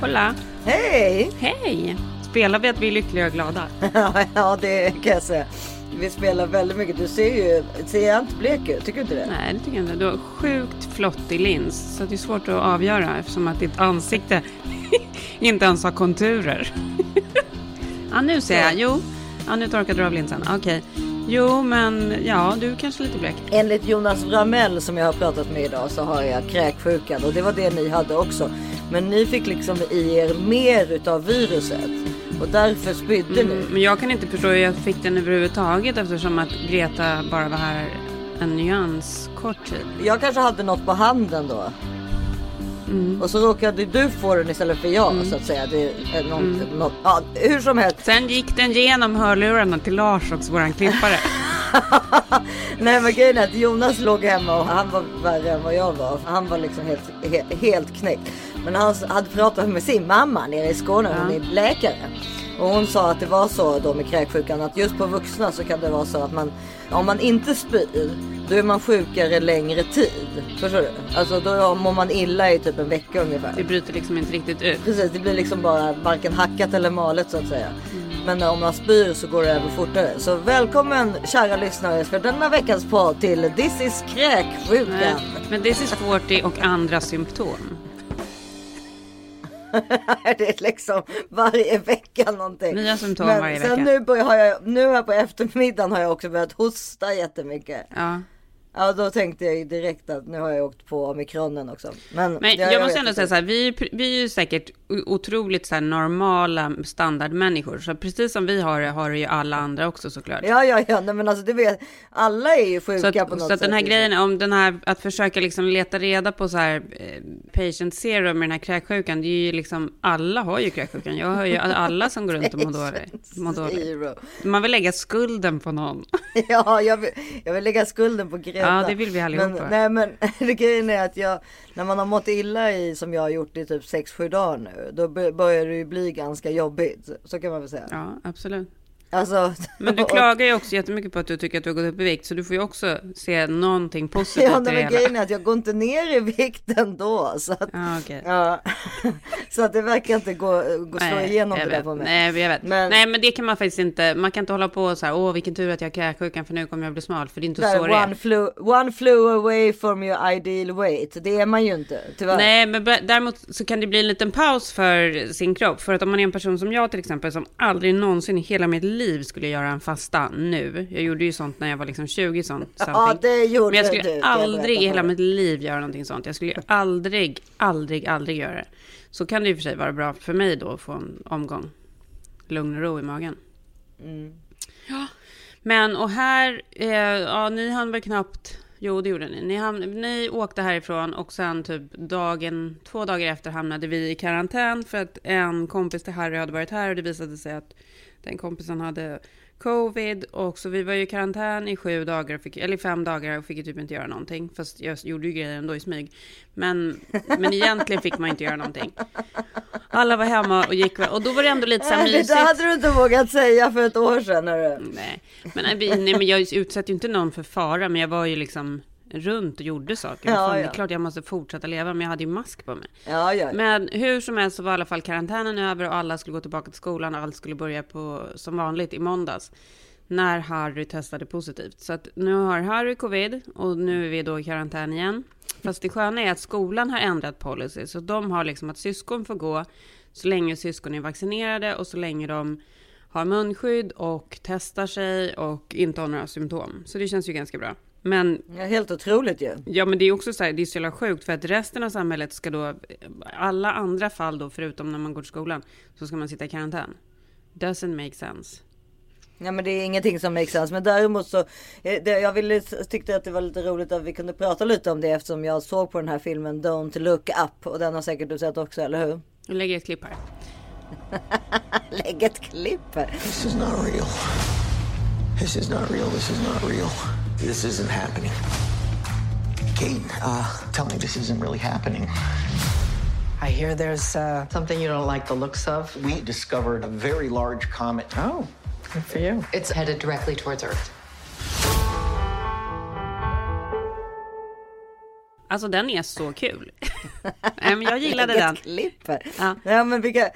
Hola! Hej! Hej! Spelar vi att vi är lyckliga och glada? ja, det kan jag säga. Vi spelar väldigt mycket. Du ser ju, ser jag inte blek ut? Tycker du inte det? Nej, det tycker jag inte. Du har sjukt flottig lins, så det är svårt att avgöra eftersom att ditt ansikte inte ens har konturer. ja, nu ser jag. Jo, ja, nu torkade du av linsen. Okej. Jo, men ja, du kanske lite blek. Enligt Jonas Vramell som jag har pratat med idag så har jag kräksjukan och det var det ni hade också. Men ni fick liksom i er mer utav viruset och därför spydde Mm, ni. men jag kan inte förstå hur jag fick den överhuvudtaget eftersom att Greta bara var här en nyans kort tid. Jag kanske hade något på handen då. Mm. Och så råkade du få den istället för jag så att säga. Det är något, Mm. något, ja, hur som helst. Sen gick den genom hörlurarna till Lars också, våran klippare. Nej men grejen är att Jonas låg hemma och han var värre än vad jag var. Han var liksom helt, helt, helt knäckt. Men han hade pratat med sin mamma nere i Skåne, hon Ja. är läkare. Och hon sa att det var så då med kräksjukan att just på vuxna så kan det vara så att man om man inte spyr då är man sjukare längre tid. Förstår du? Alltså då mår man illa i typ en vecka ungefär. Det bryter liksom inte riktigt ut. Precis, det blir liksom bara varken hackat eller malet så att säga. Men om man spyr så går det över fortare. Så välkommen kära lyssnare för denna veckans podd till This is kräksjukan. Men this is 40 och andra symptom. det är liksom varje vecka någonting. Nya symptom Men varje sen vecka. nu, börjar, har jag, nu här på eftermiddagen har jag också börjat hosta jättemycket. Ja. Ja då tänkte jag direkt att nu har jag åkt på omikronen också. Men, Men ja, jag, måste ändå säga så här, vi, vi är ju säkert otroligt så normala standardmänniskor. Så precis som vi har det, har det ju alla andra också såklart. Ja ja ja, nej, men alltså det vet, alla är ju sjuka Så att, på något så att den här sätt. grejen, om den här, att försöka liksom leta reda på så här eh, patient zero med den här kräksjukan, det är ju liksom, alla har ju kräksjukan. Jag hör ju alla som går runt och mår dåligt. Man vill lägga skulden på någon. Ja, jag vill, jag vill lägga skulden på Greta. Ja, det vill vi allihopa. Men, nej, men grejen är att jag, när man har mått illa i, som jag har gjort i typ 6-7 dagar nu, då börjar det ju bli ganska jobbigt. Så kan man väl säga. Ja, absolut. Alltså, Men du klagar ju också jättemycket på att du tycker att du har gått upp i vikt, så du får ju också se någonting positivt Ja, i det nej, hela. grejen är att jag går inte ner i vikt ändå. Så att, Ja, okej. ja, så att det verkar inte gå, gå slå igenom jag det där vet. på mig. Nej, jag vet. Men- Nej, men det kan man faktiskt inte. Man kan inte hålla på så här. Åh, vilken tur att jag har kräksjukan för nu kommer jag bli smal. För det är inte Där, så det är. flew, one flew away from your ideal weight. Det är man ju inte, tyvärr. Nej, men däremot så kan det bli en liten paus för sin kropp. För att om man är en person som jag till exempel, som aldrig någonsin i hela mitt liv skulle göra en fasta nu. Jag gjorde ju sånt när jag var liksom 20 sånt. Ja, det gjorde Men jag du. skulle jag aldrig i hela mitt liv göra någonting sånt. Jag skulle aldrig, aldrig, aldrig göra det. Så kan det ju för sig vara bra för mig då att få en omgång. Lugn och ro i magen. Mm. Ja, men och här, eh, ja ni hann väl knappt, jo det gjorde ni. Ni, hamn, ni åkte härifrån och sen typ dagen, två dagar efter hamnade vi i karantän för att en kompis till Harry hade varit här och det visade sig att den kompisen hade covid och så vi var ju i karantän i sju dagar, fick, eller fem dagar och fick ju typ inte göra någonting. Fast jag gjorde ju grejer ändå i smyg. Men, men egentligen fick man inte göra någonting. Alla var hemma och gick och då var det ändå lite så här det mysigt. där hade du inte vågat säga för ett år sedan. Hörru. Nej, men, nej, men jag utsätter ju inte någon för fara, men jag var ju liksom runt och gjorde saker. Ja, Fan, Det ja. är klart jag måste fortsätta leva, men jag hade ju mask på mig. Ja, ja. Men hur som helst så var i alla fall karantänen över och alla skulle gå tillbaka till skolan och allt skulle börja på som vanligt i måndags. När Harry testade positivt. Så att nu har Harry covid och nu är vi då i karantän igen. Fast det sköna är att skolan har ändrat policy. Så de har liksom att syskon får gå så länge syskon är vaccinerade och så länge de har munskydd och testar sig och inte har några symptom. Så det känns ju ganska bra. Men Ja, helt otroligt ju. Ja, men det är också så här, det är så jävla sjukt för att resten av samhället ska då, alla andra fall då, förutom när man går till skolan, så ska man sitta i karantän. Doesn't make sense. Ja men det är ingenting som makes sense. Men däremot så, eh, det, jag ville, tyckte att det var lite roligt att vi kunde prata lite om det eftersom jag såg på den här filmen Don't look up. Och den har säkert du sett också, eller hur? Jag lägger ett klipp här. Lägg ett klipp här. This is not real. This is not real. This is not real. This isn't happening. Kate, uh, tell me this isn't really happening. I hear there's uh, something you don't like the looks of. We discovered a very large comet. Oh, good for you. It's headed directly towards Earth. Alltså den är så kul. Nej, men jag gillade Vilket den. klipp här. Ja. Ja. men vilka,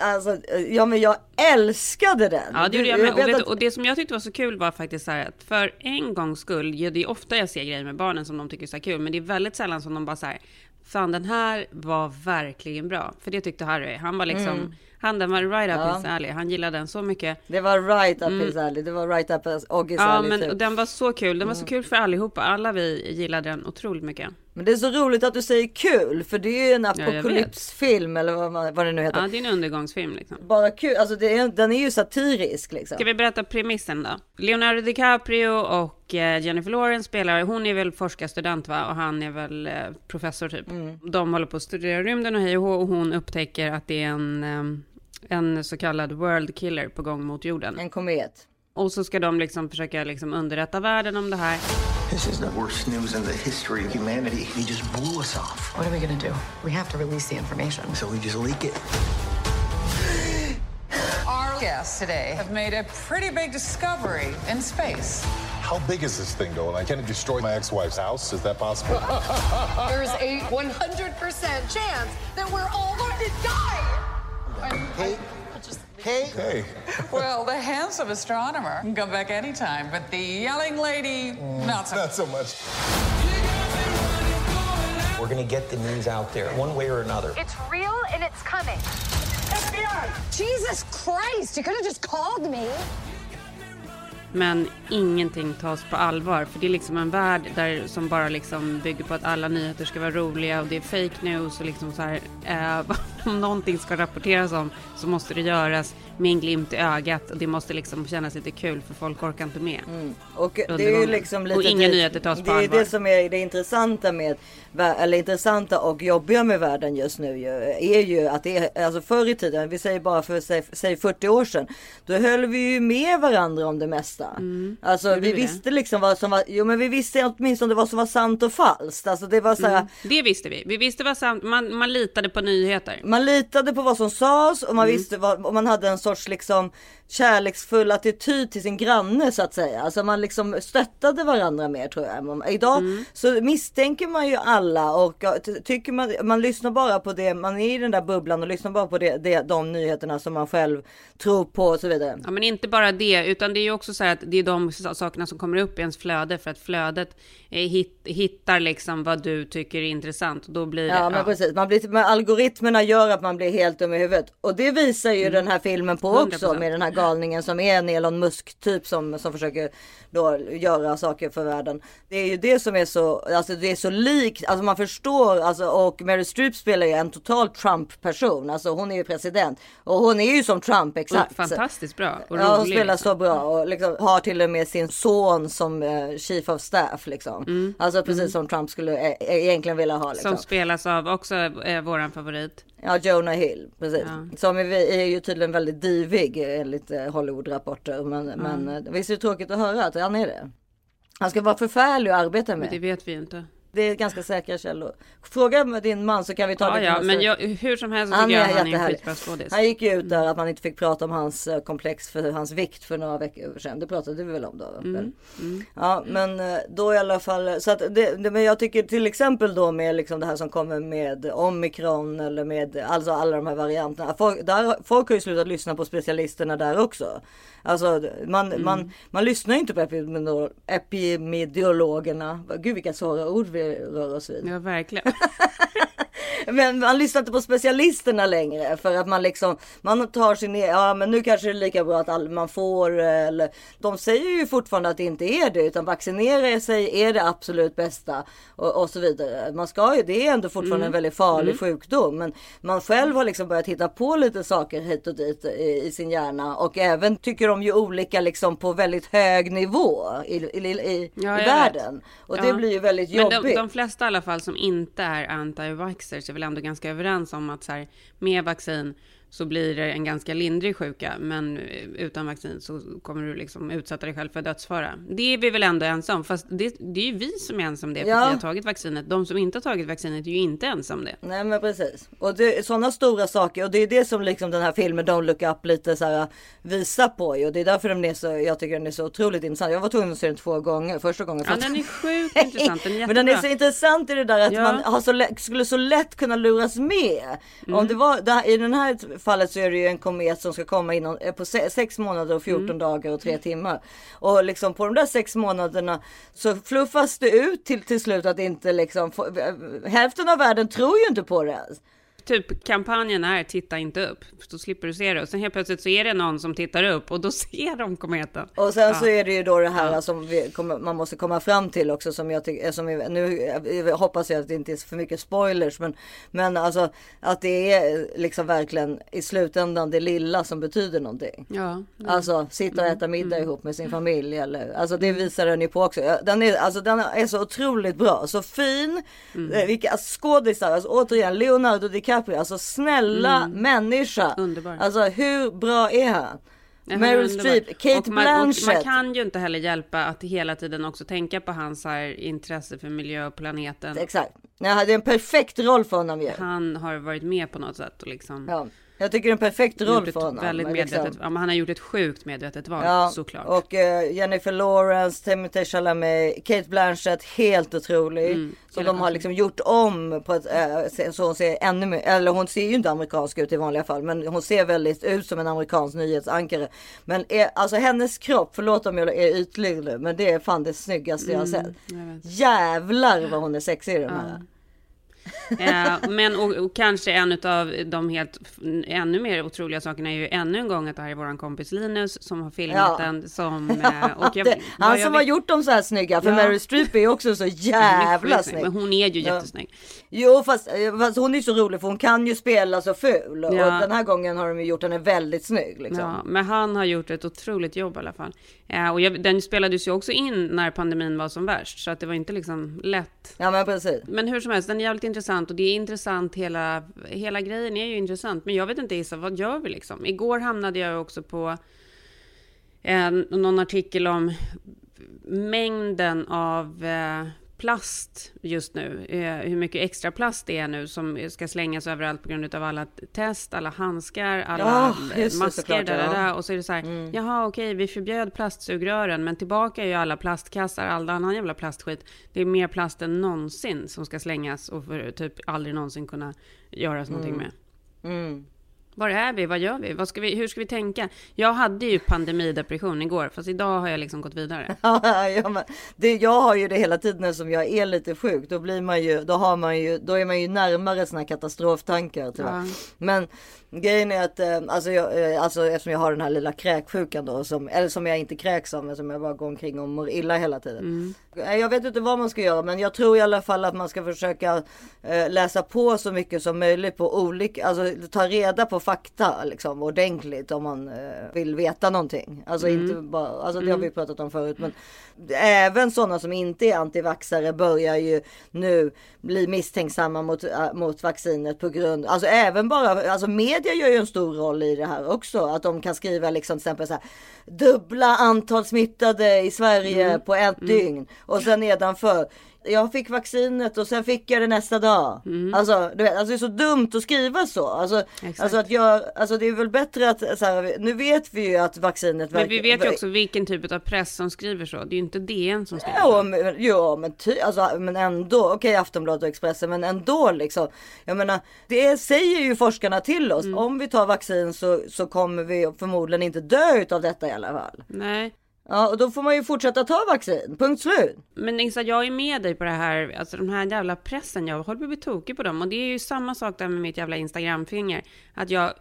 alltså, ja men jag älskade den. Ja, det gjorde jag med. Och, vet och det som jag tyckte var så kul var faktiskt så här att för en gångs skull, ja, det är ofta jag ser grejer med barnen som de tycker är så här kul, men det är väldigt sällan som de bara så här, fan den här var verkligen bra. För det tyckte Harry. Han var liksom, han den var right up Ja. his alley. Han gillade den så mycket. Det var right up his alley. Det var right up his Mm. Ja, alley. men typ. den var så kul. Den var så kul för allihopa. Alla vi gillade den otroligt mycket. Men det är så roligt att du säger kul. För det är ju en apokalypsfilm eller vad, vad det nu heter. Ja, det är en undergångsfilm liksom. Bara kul. Alltså är, den är ju satirisk liksom. Ska vi berätta premissen då? Leonardo DiCaprio och eh, Jennifer Lawrence spelar, hon är väl forskarstudent va? Och han är väl eh, professor typ. De håller på att studera rymden och hej och hon upptäcker att det är en, eh, en så kallad world killer på gång mot jorden. En komet. Och så ska de liksom försöka liksom underrätta världen om det här. This is the worst news in the history of humanity. He just blew us off. What are we gonna do? We have to release the information. So we just leak it. Our guests today have made a pretty big discovery in space. How big is this thing, though? And I can't destroy my ex-wife's house. Is that possible? There's a 100% chance that we're all going to die. Hey, hey. hey, Well, the handsome astronomer can come back anytime, but the yelling lady, not so not so much. We're going to get the news out there one way or another. It's real and it's coming. FBI! Jesus Christ, you could have just called me. Men ingenting tas på allvar. För det är liksom en värld där, som bara liksom bygger på att alla nyheter ska vara roliga och det är fake news och liksom så här. Eh, om någonting ska rapporteras om så måste det göras med en glimt i ögat och det måste liksom kännas lite kul för folk orkar inte med. Och det är ju liksom lite Och inga dit- nyheter tas på Det är allvar. det som är det intressanta med eller intressanta och jobbiga med världen just nu ju, är ju att det är alltså förr i tiden, vi säger bara för säg, säg 40 år sedan, då höll vi ju med varandra om det mesta. Alltså Gjorde vi det? visste liksom vad som var, jo men vi visste åtminstone vad som var sant och falskt. Alltså det var så här, Det visste vi. Vi visste vad sant, man, man litade på nyheter. man litade på vad som sades och man Mm. visste vad, och man hade en sorts liksom kärleksfull attityd till sin granne så att säga. Alltså man liksom stöttade varandra mer tror jag. Idag Mm. så misstänker man ju alla och ja, ty- tycker man, man lyssnar bara på det, man är i den där bubblan och lyssnar bara på det, det, de nyheterna som man själv tror på och så vidare. Ja, men inte bara det, utan det är ju också så här att det är de sakerna som kommer upp i ens flöde för att flödet eh, hit, hittar liksom vad du tycker är intressant och då blir det. Ja men precis, man blir, algoritmerna gör att man blir helt dum i huvudet. Och det visar ju den här filmen på också 100%. med den här galningen som är en Elon Musk typ som, som försöker då göra saker för världen. Det är ju det som är så, alltså det är så likt, alltså man förstår, alltså och Meryl Streep spelar ju en total Trump person, alltså hon är ju president och hon är ju som Trump exakt. Fantastiskt bra och Ja, hon rolig, spelar liksom. så bra och liksom har till och med sin son som eh, chief of staff liksom. Alltså precis som Trump skulle eh, egentligen vilja ha liksom. Som spelas av också eh, våran favorit. Ja, Jonah Hill, precis. Ja. Som är, är ju tydligen väldigt divig enligt eh, Hollywood-rapporter. Men, men eh, visst är det tråkigt att höra att han är det. Han ska vara förfärlig att arbeta Men det med. vet vi inte. Det är ganska säkra källor. Fråga med din man så kan vi ta Ja, det. ja, men jag, hur som helst så Han tycker jag han är en skitbra skådis. Han gick ut där att man inte fick prata om hans eh, komplex för hans vikt för några veckor sedan. Det pratade vi väl om då? Mm, väl? Ja, men eh, då i alla fall. Så att det, det, men jag tycker till exempel då med liksom det här som kommer med omikron eller med alltså alla de här varianterna. Folk, där, folk har ju slutat lyssna på specialisterna där också. Alltså man, Mm. man, man lyssnar inte på epidemiolo- epidemiologerna. Gud vilka svåra ord vi rör oss vid. Ja, verkligen. Men man lyssnar inte på specialisterna längre för att man liksom man tar sin e- ja men nu kanske det är lika bra att all, man får eller de säger ju fortfarande att det inte är det utan vaccinera sig är det absolut bästa och, och så vidare. Man ska ju, det är ändå fortfarande en väldigt farlig sjukdom men man själv har liksom börjat hitta på lite saker hit och dit i, i sin hjärna och även tycker de ju olika liksom på väldigt hög nivå i, i, i, Ja, i vet. världen och det Ja. blir ju väldigt Men jobbigt. de, de flesta i alla fall som inte är anti-vaxxers är väl ändå ganska överens om att så här, med vaccin så blir det en ganska lindrig sjuka, men utan vaccin så kommer du liksom utsätta dig själv för dödsfara. Det är vi väl ändå ensamma om, fast det, det är ju vi som är ensamma om det, för Ja. vi har tagit vaccinet. De som inte har tagit vaccinet är ju inte ensamma om det. Nej men precis. Och det är sådana stora saker och det är det som liksom den här filmen Don't Look Up lite så här visar på ju. Och det är därför den är så, jag tycker den är så otroligt intressant. Jag var tvungen att se den två gånger. Första gången för Ja, den är sjukt intressant. Den är Men den är så intressant i det där att Ja. man så skulle så lätt kunna luras med. Mm. Om det var, det här, I den här fallet så är det ju en komet som ska komma inom, eh, på se, sex månader och 14 Mm. dagar och tre timmar. Och liksom på de där sex månaderna så fluffas det ut till, till slut att inte liksom, eh, hälften av världen tror ju inte på det. Typ kampanjen är titta inte upp, så slipper du se det. Och sen helt plötsligt så är det någon som tittar upp och då ser de kometen. Och sen Ja. så är det ju då det här som vi kommer, man måste komma fram till också som jag tycker, som vi, nu hoppas jag att det inte är för mycket spoilers men, men alltså att det är liksom verkligen i slutändan det lilla som betyder någonting. Ja, mm. Alltså sitta och äta middag ihop med sin familj eller alltså det visar den ju på också. Ja, Den är, alltså, den är så otroligt bra, så fin. Mm. Eh, Vilka skådisar, alltså, återigen Leonardo DiCaprio, alltså snälla människa. Mm. Underbar. Alltså hur bra är han? Meryl. Streep, Kate och man, och man Blanchett. kan ju inte heller hjälpa att hela tiden också tänka på hans här intresse för miljö och planeten. Exakt. Nej, det är en perfekt roll för honom ju. Han har varit med på något sätt och liksom Ja. Jag tycker det är en perfekt roll för honom. väldigt medvetet, liksom- ja, men han har gjort ett sjukt medvetet val Ja, såklart. och eh, Jennifer Lawrence, Timothée Chalamet, Kate Blanchett, helt otrolig. Mm, så de har liksom gjort om på ett, eh, se- så hon ser ännu mer, eller hon ser ju inte amerikansk ut i vanliga fall, men hon ser väldigt ut som en amerikansk nyhetsankare. Men är, alltså hennes kropp, förlåt om jag är ytlig nu, men det är fan det snyggaste jag har Mm, sett. jag. Jävlar vad hon är sexig i de här. Eh, men och, och kanske en av de helt ännu mer otroliga sakerna är ju ännu en gång att det här är våran kompis Linus som har filmat Ja. den som... Eh, och jag, det, han som har vet- gjort dem så här snygga, för Ja. Meryl Streep är ju också så jävla snygg. Men hon är ju Ja. jättesnygg. Jo fast, eh, fast hon är så rolig för hon kan ju spela så ful. Och Ja. den här gången har de ju gjort henne väldigt snygg. Liksom. Ja, men han har gjort ett otroligt jobb i alla fall. Eh, och jag, den spelades ju också in när pandemin var som värst, så att det var inte liksom lätt. Ja men precis. Men hur som helst, den är jävligt intressant och det är intressant hela, hela grejen är ju intressant. Men jag vet inte Issa, vad gör vi liksom? Igår hamnade jag också på en, någon artikel om mängden av eh, plast just nu. Eh, hur mycket extra plast det är nu som ska slängas överallt på grund av alla test, alla handskar, alla Ja, just masker. såklart, där, ja. där. Och så är det så här, jaha okej, vi förbjöd plastsugrören, men tillbaka är ju alla plastkassar, all annan jävla plastskit. Det är mer plast än någonsin som ska slängas och för typ aldrig någonsin kunna göras någonting med. Mm. Var är vi? Vad gör vi? Vad ska vi? Hur ska vi tänka? Jag hade ju pandemidepression igår, fast idag har jag liksom gått vidare. ja, men det, jag har ju det hela tiden eftersom jag är lite sjuk. Då blir man ju, då har man ju, då är man ju närmare här katastroftankar. Ja. Men grejen är att, eh, alltså, jag, eh, alltså eftersom jag har den här lilla kräksjukan då, som, eller som jag inte kräks av, men som jag bara går omkring och mår illa hela tiden. Eh, Jag vet inte vad man ska göra, men jag tror i alla fall att man ska försöka läsa på så mycket som möjligt på olika, alltså ta reda på fakta liksom ordentligt om man eh, vill veta någonting. Alltså inte bara, alltså det har vi pratat om förut, men även sådana som inte är antivaxare börjar ju nu bli misstänksamma mot, äh, mot vaccinet på grund, alltså även bara, alltså media gör ju en stor roll i det här också, att de kan skriva liksom till exempel så här dubbla antal smittade i Sverige på ett dygn och sen nedanför jag fick vaccinet och sen fick jag det nästa dag. Alltså, du vet, alltså det är så dumt att skriva så. Alltså, Exakt. alltså, att jag, alltså det är väl bättre att, så här, nu vet vi ju att vaccinet Men vi verkar- vet ju också vilken typ av press som skriver så. Det är ju inte DN som skriver Jo så. men, jo, men, ty, alltså, men ändå, okej Aftonbladet och Expressen, men ändå liksom. Jag menar, det säger ju forskarna till oss. Mm. Om vi tar vaccin så, så kommer vi förmodligen inte dö utav detta i alla fall. Nej. Ja, och då får man ju fortsätta ta vaccin, punkt slut. Men Isa, jag är med dig på det här, alltså den här jävla pressen, jag håller på att bli tokig på dem. Och det är ju samma sak där med mitt jävla Instagramfinger. Att jag,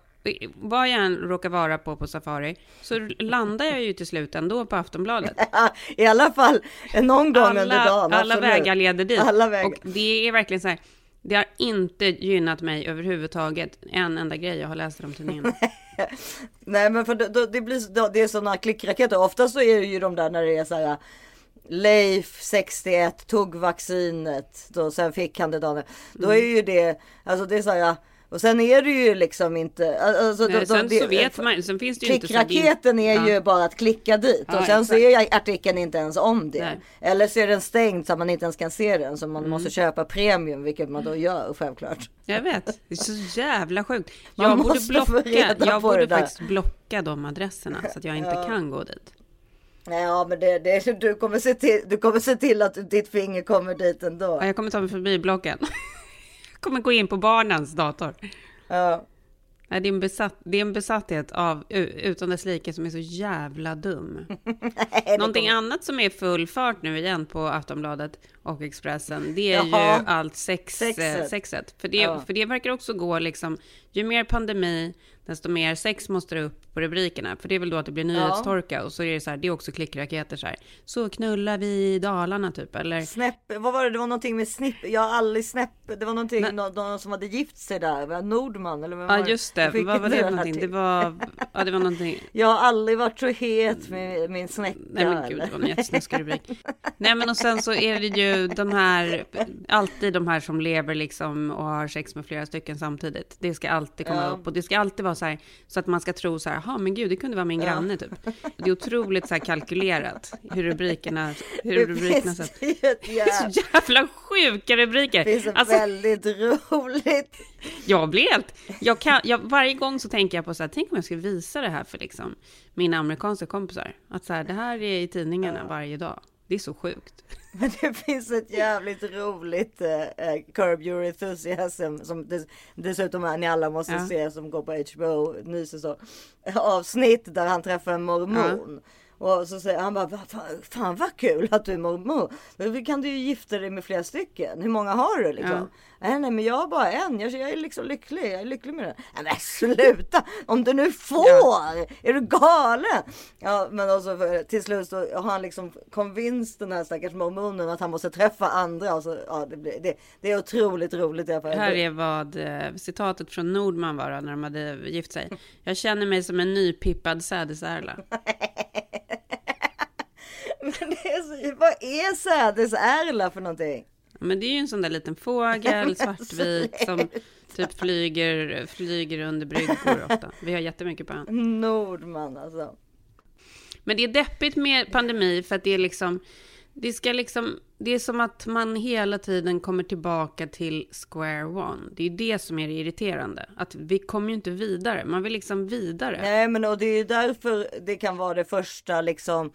vad jag än råkar vara på på Safari, så landar jag ju till slut ändå på Aftonbladet. I alla fall någon gång under Alla, dagen. alla vägar leder dit. Alla vägar. Och det är verkligen så här, det har inte gynnat mig överhuvudtaget, en enda grej jag har läst i de tidningarna. Nej men för då, då, det blir då, det är sådana klickraketer. Ofta så är det ju de där när det är så här. Leif 61 tog vaccinet och sen fick han det dagen Då är ju det, alltså det är så här. Och sen är det ju liksom inte. Alltså, Nej, då- sen det- så vet man sen finns det ju inte Klickraketen är Ja. ju bara att klicka dit Ja, och sen exakt. så är artikeln inte ens om det. Nej. Eller så är den stängd så att man inte ens kan se den så man Mm. måste köpa premium vilket man då gör självklart. Jag vet, det är så jävla sjukt. Man Jag borde måste få blocka, jag borde faktiskt blocka de adresserna så att jag inte kan gå dit. Ja men det, det, du, kommer se till, du kommer se till att ditt finger kommer dit ändå. Ja, jag kommer ta mig förbi blocken. Kommer gå in på barnens dator. Ja. Nej, det, är en besatt, det är en besatthet av utan dess like som är så jävla dum. Någonting annat som är full fart nu igen på Aftonbladet och Expressen, det är Jaha. ju allt sex, Sexet. sexet. sexet. För, det, Ja. för det verkar också gå liksom, ju mer pandemi, desto mer sex måste det upp på rubrikerna. För det är väl då att det blir nyhetstorka och så är det så här, det är också klickraketer så här. Så knullar vi i Dalarna typ, eller? Snäpp, vad var det? Det var någonting med snipp. Jag har aldrig snäpp. Det var någonting, Nej. någon, någon som hade gift sig där. Nordman eller vad var Ja, just det. Vad var det för någonting? Det var, ja, det var någonting. Jag har aldrig varit så het med min snäcka. Nej men gud, det var en jättesnuskig rubrik. Nej men och sen så är det ju de här, alltid de här som lever liksom och har sex med flera stycken samtidigt. Det ska alltid komma Ja. upp och det ska alltid vara så här, så att man ska tro så här, ja men gud, det kunde vara min granne typ. Det är otroligt så här kalkylerat hur rubrikerna, hur rubrikerna Det är så jävla sjuka rubriker. Det finns ett Alltså, väldigt roligt. jag blir helt... Jag kan, jag, varje gång så tänker jag på så här, tänk om jag skulle visa det här för liksom mina amerikanska kompisar. Att så här, det här är i tidningarna varje dag. Det är så sjukt. Men det finns ett jävligt roligt eh, eh, Curb Your Enthusiasm som dess, dessutom ni alla måste Ja. se som går på HBO ny säsong. Avsnitt där han träffar en mormon. Och så säger han bara, "Va- fan, fan vad kul att du är mormon. Då kan du ju gifta dig med flera stycken. Hur många har du liksom? Nej, nej men jag har bara en. Jag, jag är liksom lycklig. Jag är lycklig med det. Nej men sluta! Om du nu får! Är du galen? Ja men alltså för- till slut så har han liksom convinced den här stackars mormonen att han måste träffa andra. Och så, ja, det, blir, det, det är otroligt roligt i alla fall. Här är vad eh, citatet från Nordman var när de hade gift sig. Jag känner mig som en nypippad sädesärla. Men det är så, vad är sädesärla för någonting? Men det är ju en sån där liten fågel, svartvit, som typ flyger, flyger under bryggor ofta. Vi har jättemycket på ön. Nordman alltså. Men det är deppigt med pandemi för att det är liksom, det ska liksom, det är som att man hela tiden kommer tillbaka till square one. Det är det som är det irriterande. Att vi kommer ju inte vidare. Man vill liksom vidare. Nej men och det är ju därför det kan vara det första liksom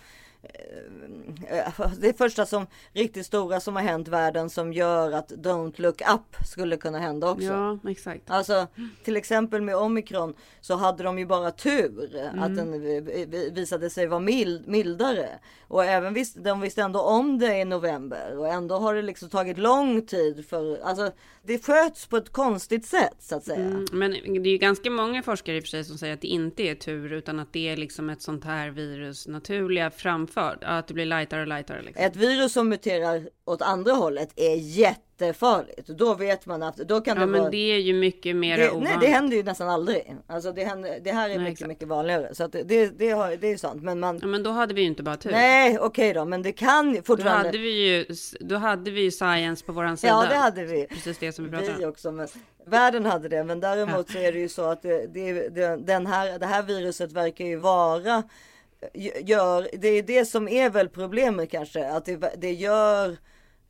det första som riktigt stora som har hänt världen som gör att Don't look up skulle kunna hända också. Ja, exakt. Alltså till exempel med omikron så hade de ju bara tur Mm. att den vi- vi- visade sig vara mild, mildare. Och även visst, de visste ändå om det i november och ändå har det liksom tagit lång tid för, alltså det sköts på ett konstigt sätt så att säga. Mm, men det är ju ganska många forskare i och för sig som säger att det inte är tur utan att det är liksom ett sånt här virus naturliga framför. Att det blir lightare och lightare. Liksom. Ett virus som muterar åt andra hållet är jättefarligt. Då vet man att då kan Ja, det vara... men det är ju mycket mer Det, nej, ovanligt. det händer ju nästan aldrig. Alltså det, händer, det här är Nej, mycket, exakt. mycket vanligare. Så att det, det, det, har, det är sant. Men man... Ja, men då hade vi ju inte bara tur. Nej, okej då, men det kan ju Då fortfarande... hade vi ju, då hade vi ju science på våran sida. Ja, det hade vi. Precis det som vi pratade Vi om. också, men världen hade det. Men däremot så är det ju så att det, det, det, den här, det här viruset verkar ju vara gör, det är det som är väl problemet kanske, att det, det gör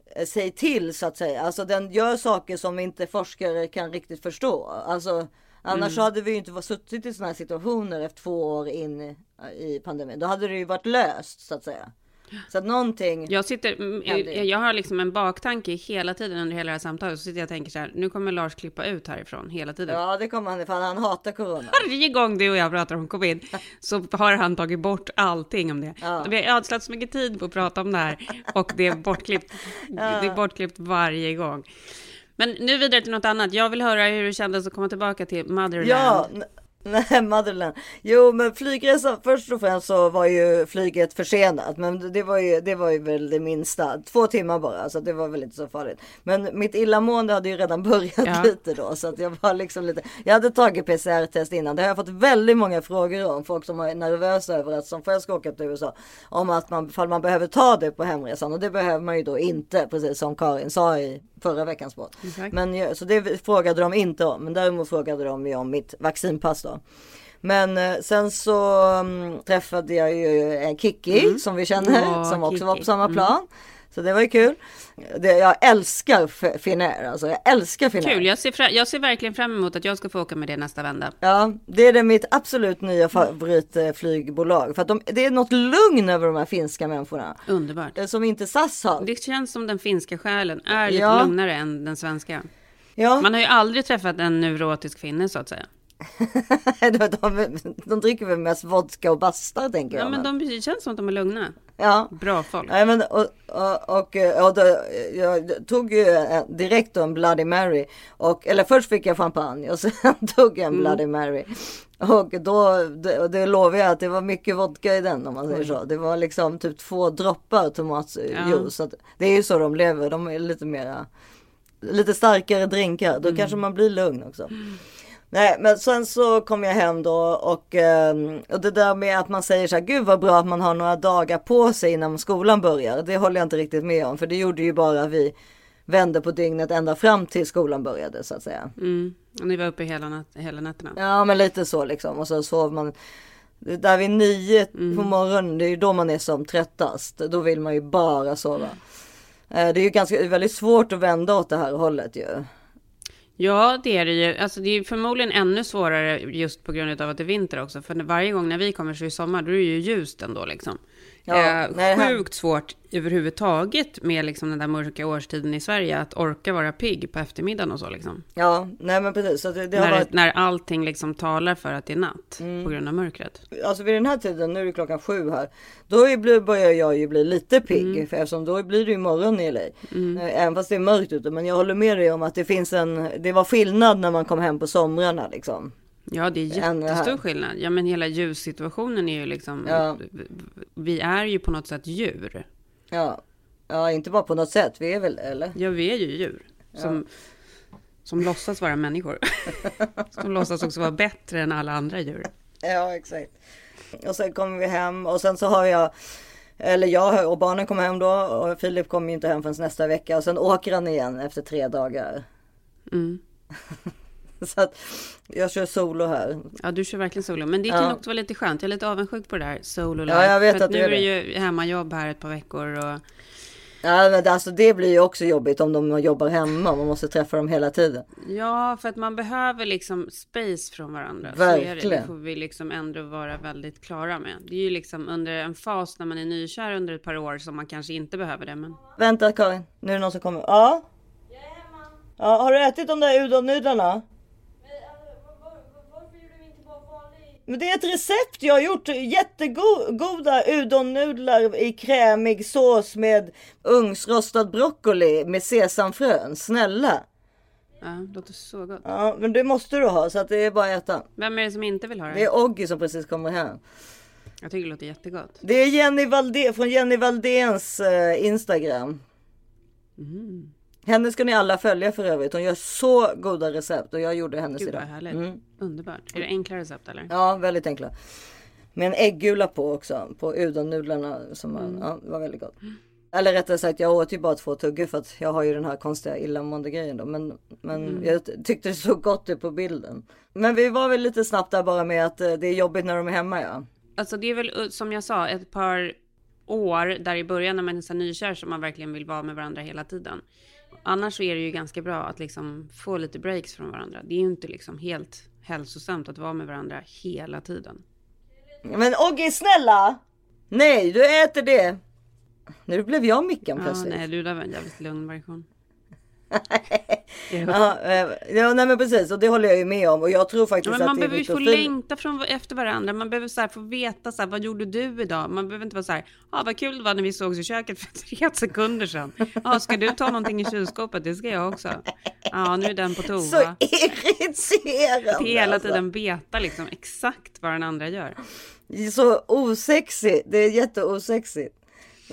eh, sig till så att säga. Alltså den gör saker som inte forskare kan riktigt förstå. Alltså annars så hade vi ju inte suttit i sådana här situationer efter två år in i, i pandemin. Då hade det ju varit löst så att säga. Så att någonting. Jag sitter, mm, jag har liksom en baktanke hela tiden under hela det här samtalet. Så sitter jag och tänker så här, nu kommer Lars klippa ut härifrån hela tiden. Ja det kommer han ifall han hatar corona. Varje gång du och jag pratar om covid så har han tagit bort allting om det. Ja. Vi har ödslat så mycket tid på att prata om det här och det är bortklippt. Det är bortklippt varje gång. Men nu vidare till något annat. Jag vill höra hur det kändes att komma tillbaka till Motherland. Ja, nej Motherland. Jo men flygresan, först och främst så var ju flyget försenat. Men det var ju, det var ju väl det minsta. Två timmar bara, så det var väl inte så farligt. Men mitt illamående hade ju redan börjat Ja. lite då. Så att jag var liksom lite, jag hade tagit PCR-test innan. Det har jag fått väldigt många frågor om. Folk som är nervösa över att som först ska åka till USA. Om att man, man behöver ta det på hemresan. Och det behöver man ju då inte, precis som Karin sa i förra veckans podd. Exakt. Men ja, så det frågade de inte om. Men däremot frågade de ju om mitt vaccinpass då. Men eh, sen så mm, träffade jag ju eh, Kiki som vi känner. Ja, som också var på Kiki. samma plan. Så det var ju kul. Det, jag älskar Finnair alltså. Jag älskar Finnair. Kul, jag ser, jag ser verkligen fram emot att jag ska få åka med det nästa vända. Ja, det är det mitt absolut nya favoritflygbolag. För att de, det är något lugn över de här finska människorna. Underbart. Eh, Som inte SAS har. Det känns som den finska själen är lite Ja. lugnare än den svenska. Ja, Man har ju aldrig träffat en neurotisk finne så att säga. de, de, de dricker väl mest vodka och bastar tänker jag. Ja, men de det känns som att de är lugna. ja. Bra folk. Nej, men, och, och, och, och då, jag tog ju direkt en Bloody Mary. Och, eller först fick jag champagne och sen tog jag en Bloody Mary. Och då, det, det lovar jag att det var mycket vodka i den om man säger så. Det var liksom typ två droppar tomatjuice. Att det är ju så de lever. De är lite mera, lite starkare drinkar. Då kanske man blir lugn också. Nej, men sen så kom jag hem då och, ehm, och det där med att man säger så här, gud vad bra att man har några dagar på sig innan skolan börjar. Det håller jag inte riktigt med om, för det gjorde ju bara vi vände på dygnet ända fram till skolan började så att säga. Mm. Och ni var uppe hela, nat- hela nätterna. Ja, men lite så liksom. Och så sov man. Där vid nio på morgonen, det är ju då man är som tröttast. Då vill man ju bara sova. Eh, Det är ju ganska, väldigt svårt att vända åt det här hållet ju. Ja, det är det ju. Alltså, det är förmodligen ännu svårare just på grund av att det är vinter också. För varje gång när vi kommer så är det sommar, då är det ju ljust ändå liksom. Ja, eh, nej, sjukt svårt överhuvudtaget med liksom den där mörka årstiden i Sverige att orka vara pigg på eftermiddagen och så liksom. Ja, nej men precis. Det, det När, varit... när allting liksom talar för att det är natt Mm. på grund av mörkret. Alltså vid den här tiden, nu är det klockan sju här. Då blir- börjar jag ju bli lite pigg. För eftersom då blir det ju morgon i LA. Eh, Även fast det är mörkt ute. Men jag håller med dig om att det finns en, det var skillnad när man kom hem på somrarna liksom. Ja, det är jättestor skillnad. Ja, men hela ljussituationen är ju liksom... Ja. Vi är ju på något sätt djur. Ja. ja, inte bara på något sätt. Vi är väl, eller? Ja, vi är ju djur. Som, som låtsas vara människor. som låtsas också vara bättre än alla andra djur. Ja, exakt. Och sen kommer vi hem och sen så har jag eller jag och barnen kommer hem då och Filip kommer ju inte hem förrän nästa vecka och sen åker han igen efter tre dagar. Mm. Så att jag kör solo här. Ja, du kör verkligen solo. Men det kan Ja. också vara lite skönt. Jag är lite avundsjuk på det där solo Ja, jag vet För att du nu är är det ju hemmajobb här ett par veckor. Och... Ja, men det- alltså det blir ju också jobbigt om de jobbar hemma. Man måste träffa dem hela tiden. Ja, för att man behöver liksom space från varandra. Så är det. det Verkligen. får vi liksom ändå vara väldigt klara med. Det är ju liksom under en fas när man är nykär under ett par år som man kanske inte behöver det. Men Vänta Karin, nu är det någon som kommer. Ja? Ja, har du ätit de där udonnudlarna? Men det är ett recept jag har gjort. Jättegoda udonnudlar i krämig sås med ugnsrostad broccoli med sesamfrön. Snälla! ja, det låter så gott. Ja, men det måste du ha så att det är bara att äta. Vem är det som inte vill ha det? Det är Oggy som precis kommer hem. Jag tycker det låter jättegott. Det är Jenny Valde från Jenny Valdéns eh, Instagram. Henne ska ni alla följa för övrigt. Hon gör så goda recept och jag gjorde hennes Gud idag. härligt. Mm. Underbart. Är det enkla recept eller? Ja, väldigt enkla. Med en äggula på också. På udonnudlarna. Som man, ja, var väldigt gott. Eller rättare sagt, jag åt ju bara två tuggor för att jag har ju den här konstiga illamående grejen då. Men, men jag t- tyckte det såg gott ut på bilden. Men vi var väl lite snabbt där bara med att eh, det är jobbigt när de är hemma ja. Alltså det är väl uh, som jag sa ett par år där i början när man är så nykär som man verkligen vill vara med varandra hela tiden. Annars så är det ju ganska bra att liksom få lite breaks från varandra. Det är ju inte liksom helt hälsosamt att vara med varandra hela tiden. Men Oggy snälla! Nej, du äter det. Nu blev jag Mickan Ja, plötsligt. nej, du var en jävligt lugn version. Ja, eh, ja, nej men precis och det håller jag ju med om och jag tror Ja, faktiskt men att man det är behöver ju få längta från, efter varandra. Man behöver så få veta så här, vad gjorde du idag? Man behöver inte vara så här, ah, vad kul det var när vi sågs i köket för tre sekunder sedan. Ah, ska du ta någonting i kylskåpet? Det ska jag också. Ja, nu är den på Så toa. irriterande. Hela alltså. tiden veta liksom exakt vad den andra gör. Så osexigt. Det är jätteosexigt.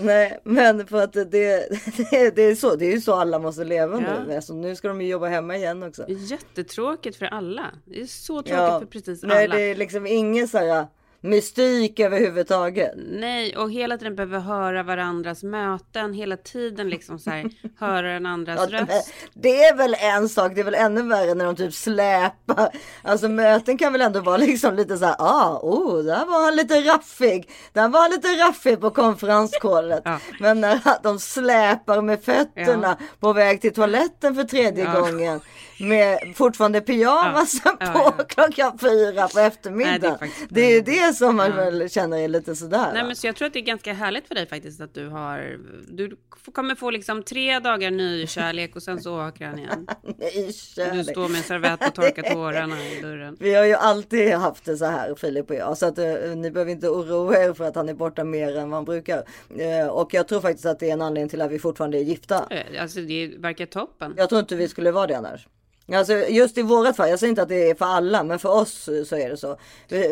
Nej, men för att det, det, det är så. Det är ju så alla måste leva Ja. nu. Alltså, nu ska de ju jobba hemma igen också. Det är jättetråkigt för alla. Det är så tråkigt för precis nej, alla. det är liksom ingen så här. Mystik överhuvudtaget. Nej, och hela tiden behöver höra varandras möten. Hela tiden liksom så här, höra den andras Ja, röst. det är väl en sak, det är väl ännu värre när de typ släpar. Alltså möten kan väl ändå vara liksom lite så här, ah, oh, där var han lite raffig. Där var han lite raffig på konferenskålet. Ja. Men när de släpar med fötterna på väg till toaletten för tredje Ja. gången. Med fortfarande pyjamasen Ja. Ja, på ja. klockan fyra på eftermiddagen. Nej, det är faktiskt- det är ju det som man väl känner är lite sådär. Nej, men så jag tror att det är ganska härligt för dig faktiskt att du har, du kommer få liksom tre dagar ny kärlek och sen så åker han igen. Du kärlek. står med en servett och torkar tårarna i dörren. Vi har ju alltid haft det så här Filip och jag så att eh, ni behöver inte oroa er för att han är borta mer än vad han brukar. Eh, och jag tror faktiskt att det är en anledning till att vi fortfarande är gifta. Eh, Alltså det verkar toppen. Jag tror inte vi skulle vara det annars. Alltså just i vårat fall, jag säger inte att det är för alla, men för oss eh, så är det så.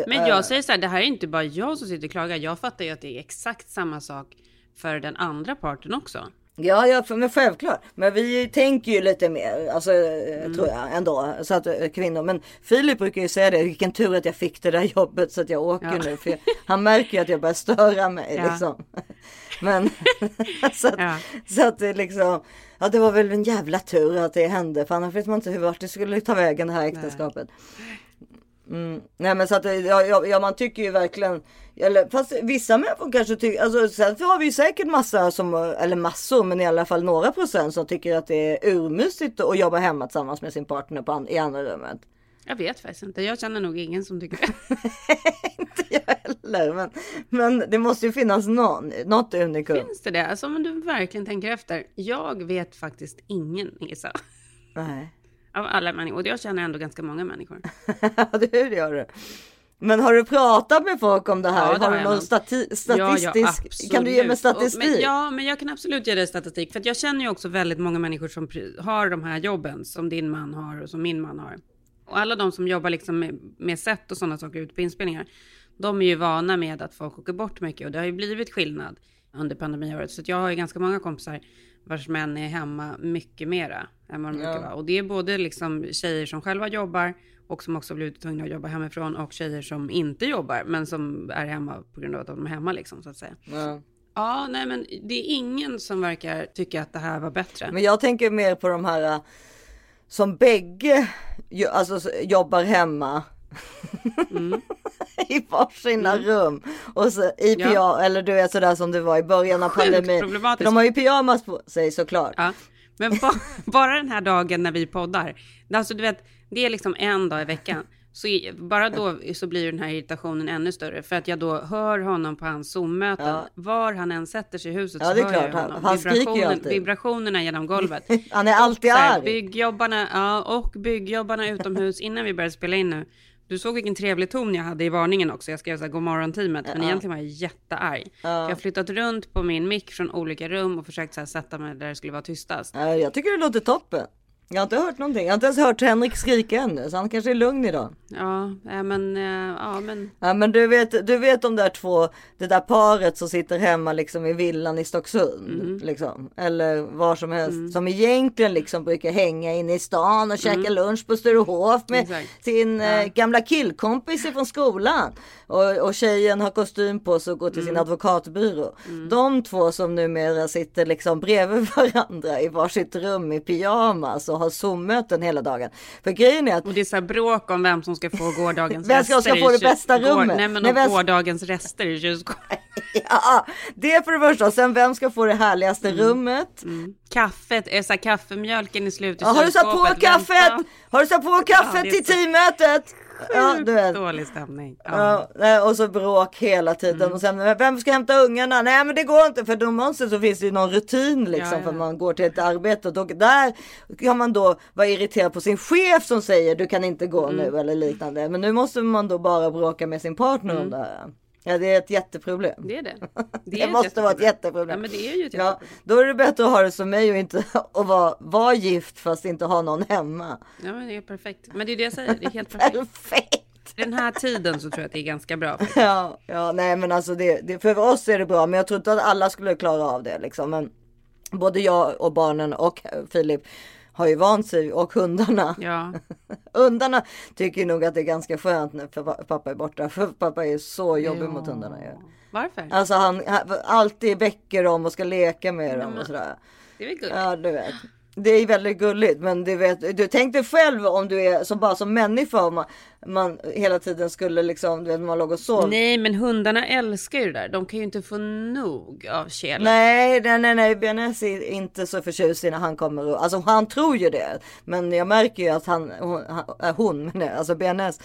Men eh, jag säger så här, det här är inte bara jag som sitter och klagar. Jag fattar ju att det är exakt samma sak för den andra parten också. Ja, ja, men självklart. Men vi tänker ju lite mer, alltså, eh, Mm. tror jag ändå. Så att eh, kvinnor. Men Filip brukar ju säga det, vilken tur att jag fick det där jobbet så att jag åker Ja. nu. För jag, han märker ju att jag börjar störa mig Ja. liksom. Men så, att, Ja. så att det liksom, ja det var väl en jävla tur att det hände. För annars vet man inte hur vart det skulle ta vägen det här äktenskapet. Mm. Nej men så att ja, ja, ja man tycker ju verkligen eller, fast vissa människor kanske tycker, alltså sen har vi ju säkert massa som, eller massor men i alla fall några procent som tycker att det är urmysigt att jobba hemma tillsammans med sin partner på i andra rummet. Jag vet faktiskt inte. Jag känner nog ingen som tycker det. Inte jag heller men, men det måste ju finnas någon, något unikum. Finns det det? Alltså om du verkligen tänker efter. Jag vet faktiskt ingen Isa. Nej. Av alla människor. Och jag känner ändå ganska många människor. Ja det gör du. Men har du pratat med folk om det här? Ja, det har har du någon stati- statistisk? absolut. kan du ge mig statistik? Men, ja, men jag kan absolut ge dig statistik. För jag känner ju också väldigt många människor som har de här jobben som din man har och som min man har. Och alla de som jobbar liksom med, med set och sådana saker ute på inspelningar. De är ju vana med att folk åker bort mycket och det har ju blivit skillnad under pandemiåret. Så jag har ju ganska många kompisar vars män är hemma mycket mera än vad de brukar vara. Och det är både liksom tjejer som själva jobbar och som också blivit tvungna att jobba hemifrån och tjejer som inte jobbar men som är hemma på grund av att de är hemma liksom så att säga. Ja. Ja, nej men det är ingen som verkar tycka att det här var bättre. Men jag tänker mer på de här äh, som bägge alltså, jobbar hemma. I varsina rum. Och så i Mm. Ja. pyjamas, eller du vet sådär som det var i början av Sjukt pandemin. För de har ju pyjamas på sig såklart. Ja, men ba, bara den här dagen när vi poddar. Alltså du vet, det är liksom en dag i veckan. Så bara då så blir den här irritationen ännu större. För att jag då hör honom på hans Zoom-möten. Ja. Var han än sätter sig i huset Ja, så hör klart. jag Han- honom. han ju Vibrationen, vibrationerna genom golvet. Han är alltid Så här, arg. Byggjobbarna, ja, och byggjobbarna utomhus innan vi började spela in nu. Du såg vilken trevlig ton jag hade i varningen också. Jag skrev så här, god morgon teamet. Men egentligen var jag jättearg. Jag har flyttat runt på min mick från olika rum och försökt så här, sätta mig där det skulle vara tystast. Ja, Jag tycker det låter toppen. Jag har inte hört någonting. Jag har inte ens hört Henrik skrika ännu. Så han kanske är lugn idag. Ja, men, äh, ja, men Ja men du vet, du vet de där två, det där paret som sitter hemma liksom i villan i Stocksund. Mm. Liksom. Eller var som helst. Som egentligen liksom brukar hänga inne i stan och käka lunch på Sturehof med Mm. Exakt. sin eh, gamla killkompis från skolan. Och, och tjejen har kostym på sig och går till sin Mm. advokatbyrå. De två som numera sitter liksom bredvid varandra i varsitt rum i pyjamas och har Zoom-möten hela dagen. För grejen är att och det är så här bråk om vem som ska få gårdagens Vem ska- rester ska få det bästa går- rummet? Nej, men Nej, om vem- gårdagens rester i kylskåpet. Ja, det är för det första. Sen vem ska få det härligaste Mm. rummet? Kaffet, är så här, kaffemjölken i slutet Ja, har du satt på kaffet? vänta. Har du satt på kaffet är till så- teammötet? Ja, du vet. Dålig stämning. Ja. Ja, och så bråk hela tiden. Mm. Och sen, vem ska hämta ungarna? Nej men det går inte för normalt sett så finns det ju någon rutin liksom Ja, ja. för man går till ett arbete. Och där kan man då vara irriterad på sin chef som säger du kan inte gå Mm. nu eller liknande. Men nu måste man då bara bråka med sin partner om det här. Ja det är ett jätteproblem. Det är det. Det, är ett måste vara ett jätteproblem. Ja, men det är ju ett Ja, då är det bättre att ha det som mig och inte att vara, vara gift fast inte ha någon hemma. Ja, men det är perfekt. Men det är det jag säger, det är helt perfekt. Perfekt! Den här tiden så tror jag att det är ganska bra. faktiskt. Ja, ja, nej men alltså det, det, för oss är det bra, men jag tror inte att alla skulle klara av det liksom. Men både jag och barnen och Filip har ju vant sig och hundarna. Ja. Hundarna tycker nog att det är ganska skönt när pa- pappa är borta. För pappa är så jobbig Ja. mot hundarna. Ja. Varför? Alltså han, han alltid väcker dem och ska leka med dem och sådär. Det är väl gulligt? Ja du vet. Det är väldigt gulligt men du vet, du tänk dig själv om du är som bara som människa om man, man hela tiden skulle liksom, du vet man låg och sov. Nej, men hundarna älskar ju det där. De kan ju inte få nog av Kjell. Nej, nej, nej, nej, BNS är inte så förtjust när han kommer och, alltså han tror ju det. Men jag märker ju att han, hon, äh, hon jag, alltså BNS.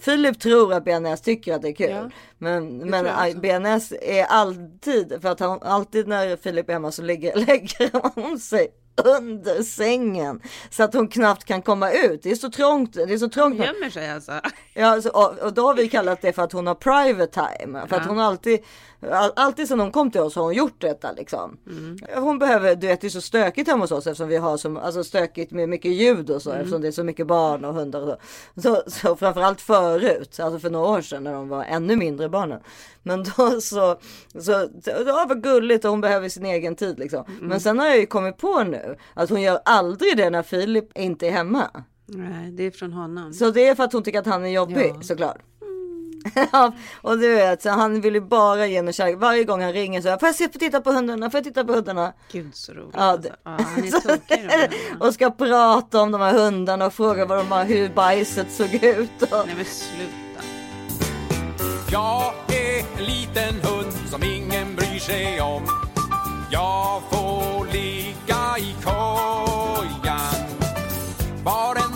Filip tror att BNS tycker att det är kul. Ja, men men äh. BNS är alltid, för att han alltid när Filip är hemma så lägger, lägger hon sig under sängen. Så att hon knappt kan komma ut. Det är så trångt. Det är så trångt. Gömmer sig alltså. Ja, så, och, och då har vi kallat det för att hon har private time. För att Ja. hon alltid, all, alltid sedan hon kom till oss har hon gjort detta liksom. Mm. Hon behöver, du vet det är så stökigt hemma hos oss eftersom vi har så alltså stökigt med mycket ljud och så Mm. eftersom det är så mycket barn och hundar och så. Så, så framförallt förut, alltså för några år sedan när de var ännu mindre barnen. Men då så, så det var gulligt och hon behöver sin egen tid liksom. Mm. Men sen har jag ju kommit på nu att hon gör aldrig det när Filip inte är hemma. Nej, det är från honom. Så det är för att hon tycker att han är jobbig Ja. såklart. Ja, och du vet, så han vill ju bara ge henne kärlek. Varje gång han ringer så här, får jag se, få titta på hundarna, får jag titta på hundarna? Gud så roligt. Ja, alltså. det- ja, han är tokig och ska prata om de här hundarna och fråga vad de har, hur bajset såg ut. Och... Nej men sluta. Jag är en liten hund som ingen bryr sig om. Jag får ligga i kojan. Varenda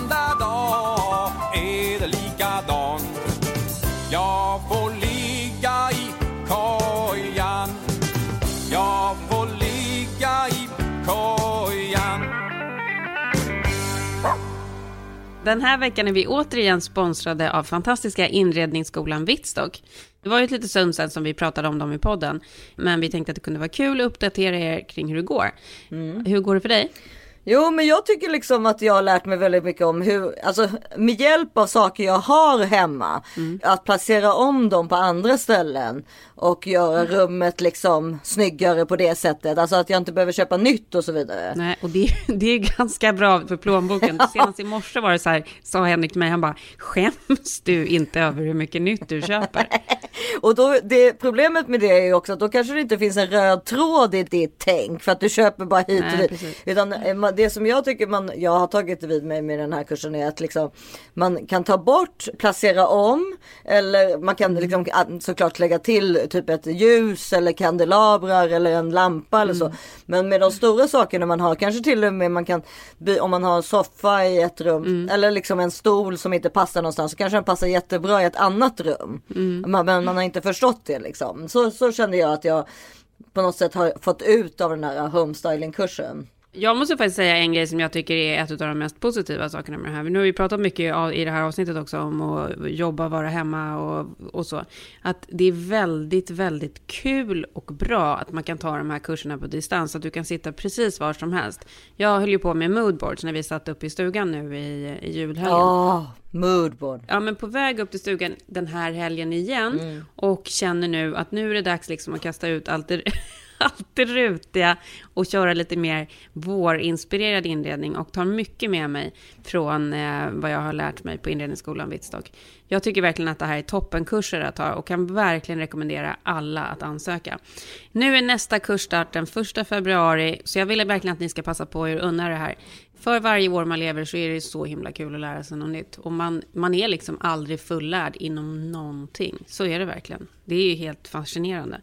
Den här veckan är vi återigen sponsrade av fantastiska inredningsskolan Vittstock. Det var ju ett litet stund sedan som vi pratade om dem i podden, men vi tänkte att det kunde vara kul att uppdatera er kring hur det går. Hur går det för dig? Jo, men jag tycker liksom att jag har lärt mig väldigt mycket om hur, alltså med hjälp av saker jag har hemma, att placera om dem på andra ställen och göra rummet liksom snyggare på det sättet. Alltså att jag inte behöver köpa nytt och så vidare. Nej, och det, det är ganska bra för plånboken. Senast i morse var det så här, sa Henrik till mig, han bara, skäms du inte över hur mycket nytt du köper? Och då, det, problemet med det är ju också att då kanske det inte finns en röd tråd i ditt tänk för att du köper bara hit och dit. Utan det som jag tycker man, jag har tagit vid mig med den här kursen är att liksom man kan ta bort, placera om eller man kan liksom ah, såklart lägga till typ ett ljus eller kandelabrar eller en lampa eller så. Men med de stora sakerna man har, kanske till och med man kan, om man har en soffa i ett rum eller liksom en stol som inte passar någonstans så kanske den passar jättebra i ett annat rum. Man, men man har inte förstått det liksom. Så, så kände jag att jag på något sätt har fått ut av den här homestyling-kursen. Jag måste faktiskt säga en grej som jag tycker är ett av de mest positiva sakerna med det här. Nu har vi pratat mycket i det här avsnittet också om att jobba, vara hemma och, och så. Att det är väldigt, väldigt kul och bra att man kan ta de här kurserna på distans. Att du kan sitta precis var som helst. Jag höll ju på med moodboards när vi satt upp i stugan nu i, i julhelgen. Ja, moodboard. Ja, men på väg upp till stugan den här helgen igen Mm. och känner nu att nu är det dags liksom att kasta ut allt det, alltid rutiga och köra lite mer vårinspirerad inredning och tar mycket med mig från eh, vad jag har lärt mig på inredningsskolan Vittstock. Jag tycker verkligen att det här är toppenkurser att ta och kan verkligen rekommendera alla att ansöka. Nu är nästa kursstart den 1 februari, så jag vill verkligen att ni ska passa på er och unna det här. För varje år man lever så är det så himla kul att lära sig något nytt. Och man, man är liksom aldrig fullärd inom någonting. Så är det verkligen. Det är ju helt fascinerande.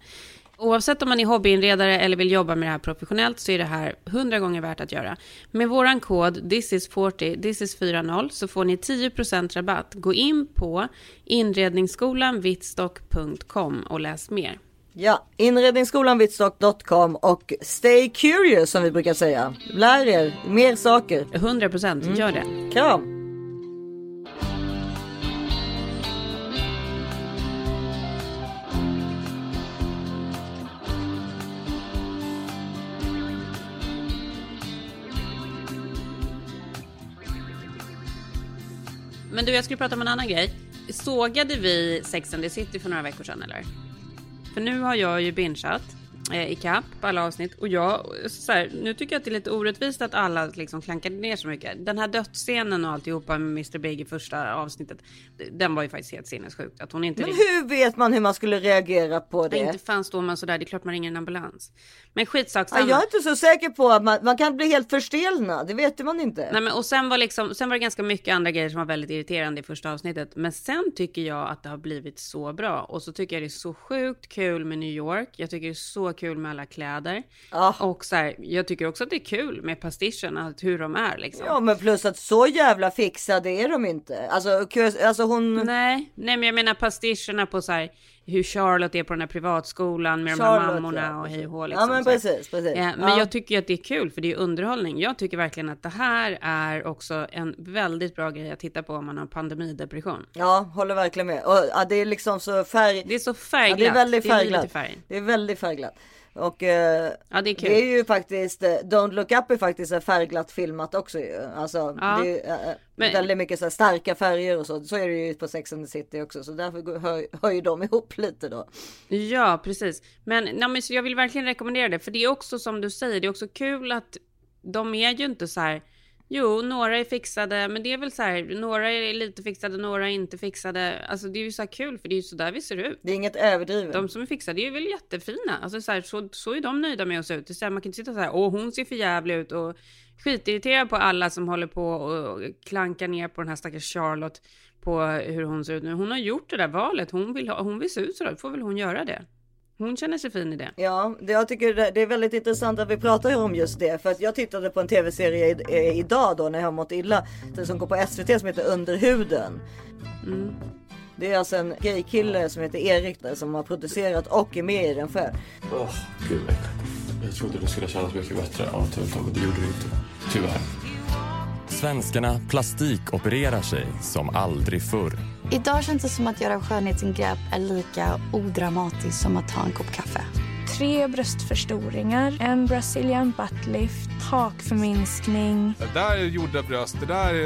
Oavsett om man är hobbyinredare eller vill jobba med det här professionellt så är det här 100 gånger värt att göra. Med våran kod thisis40, thisis40 så får ni 10% rabatt. Gå in på inredningsskolanvittstock.com och läs mer. Ja, inredningsskolanvittstock.com och stay curious som vi brukar säga. Lär er mer saker. 100% gör det. Kram! Men du, jag skulle prata om en annan grej. Sågade vi Sex and the City för några veckor sedan eller? För nu har jag ju bingeat eh, ikapp på alla avsnitt. Och jag, så här, nu tycker jag att det är lite orättvist att alla liksom klankade ner så mycket. Den här dödsscenen och alltihopa med Mr Big i första avsnittet. Den var ju faktiskt helt sinnessjukt. Att hon inte Men hur vet man hur man skulle reagera på det? inte fan står man sådär, det är klart man ringer en ambulans. Men skitsak Ja, jag är inte så säker på att man, man kan bli helt förstelnad. Det vet man inte. Nej, men, och sen var, liksom, sen var det ganska mycket andra grejer som var väldigt irriterande i första avsnittet. Men sen tycker jag att det har blivit så bra. Och så tycker jag det är så sjukt kul med New York. Jag tycker det är så kul med alla kläder. Och så här, jag tycker också att det är kul med pastischen, att hur de är liksom. Ja men plus att så jävla fixade är de inte. Alltså, alltså hon... Nej, nej men jag menar pastischerna på så här hur Charlotte är på den här privatskolan med de Charlotte, här mammorna ja, och hej och hå, Ja, liksom, men precis, precis. Ja, men Ja. jag tycker ju att det är kul för det är underhållning. Jag tycker verkligen att det här är också en väldigt bra grej att titta på om man har pandemidepression. Ja, håller verkligen med. Och, ja, det är liksom så färg... Det är så färgglatt. Ja, det är väldigt Det är färgglatt. färg. Det är väldigt färgglatt. Och eh, Ja, det är kul. det är ju faktiskt, eh, Don't Look Up är faktiskt färgglatt filmat också ju. Alltså Ja. det är ju, eh, Men- väldigt mycket så starka färger och så. Så är det ju på Sex and the City också. Så därför hör, hör ju de ihop lite då. Ja, precis. Men, nej, men jag vill verkligen rekommendera det, för det är också som du säger, det är också kul att de är ju inte så här. Jo, några är fixade, men det är väl så här, några är lite fixade, några är inte fixade. Alltså det är ju så här kul, för det är ju så där vi ser ut. Det är inget överdrivet. De som är fixade är väl jättefina. Alltså så, här, så, så är de nöjda med att se ut. Det är så här, man kan inte sitta så här, åh hon ser för jävlig ut och skitirriterad på alla som håller på och klankar ner på den här stackars Charlotte på hur hon ser ut nu. Hon har gjort det där valet. Hon vill, ha, hon vill se ut så där, då får väl hon göra det. Hon känner sig fin i det. Ja, det, jag tycker det, det är väldigt intressant att vi pratar om just det. För att jag tittade på en tv-serie i, idag då när jag har mått illa. Den som går på SVT som heter Under huden. Det är alltså en gaykille som heter Erik där, som har producerat och är med i den själv. Åh, gud vad äckligt. Jag trodde det skulle kännas mycket bättre av ett tag, men det gjorde det inte. Tyvärr. Svenskarna plastikopererar sig som aldrig förr. Idag känns det som att göra skönhetsingrepp är lika odramatiskt som att ta en kopp kaffe. Tre bröstförstoringar, en brazilian buttlift, hakförminskning. Det där är gjorda bröst, det där är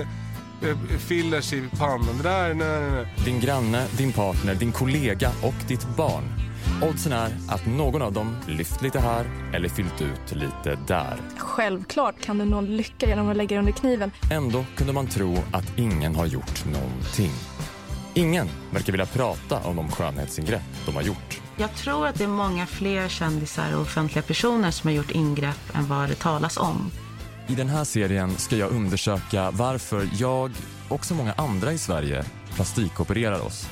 eh, fillers i pannan, det där, nej, nej, nej. Din granne, din partner, din kollega och ditt barn. Oddsen är att någon av dem lyft lite här eller fyllt ut lite där. Självklart kan du nå lycka genom att lägga dig under kniven. Ändå kunde man tro att ingen har gjort någonting. Ingen verkar vilja prata om de skönhetsingrepp de har gjort. Jag tror att det är många fler kändisar och offentliga personer som har gjort ingrepp än vad det talas om. I den här serien ska jag undersöka varför jag och så många andra i Sverige plastikopererar oss.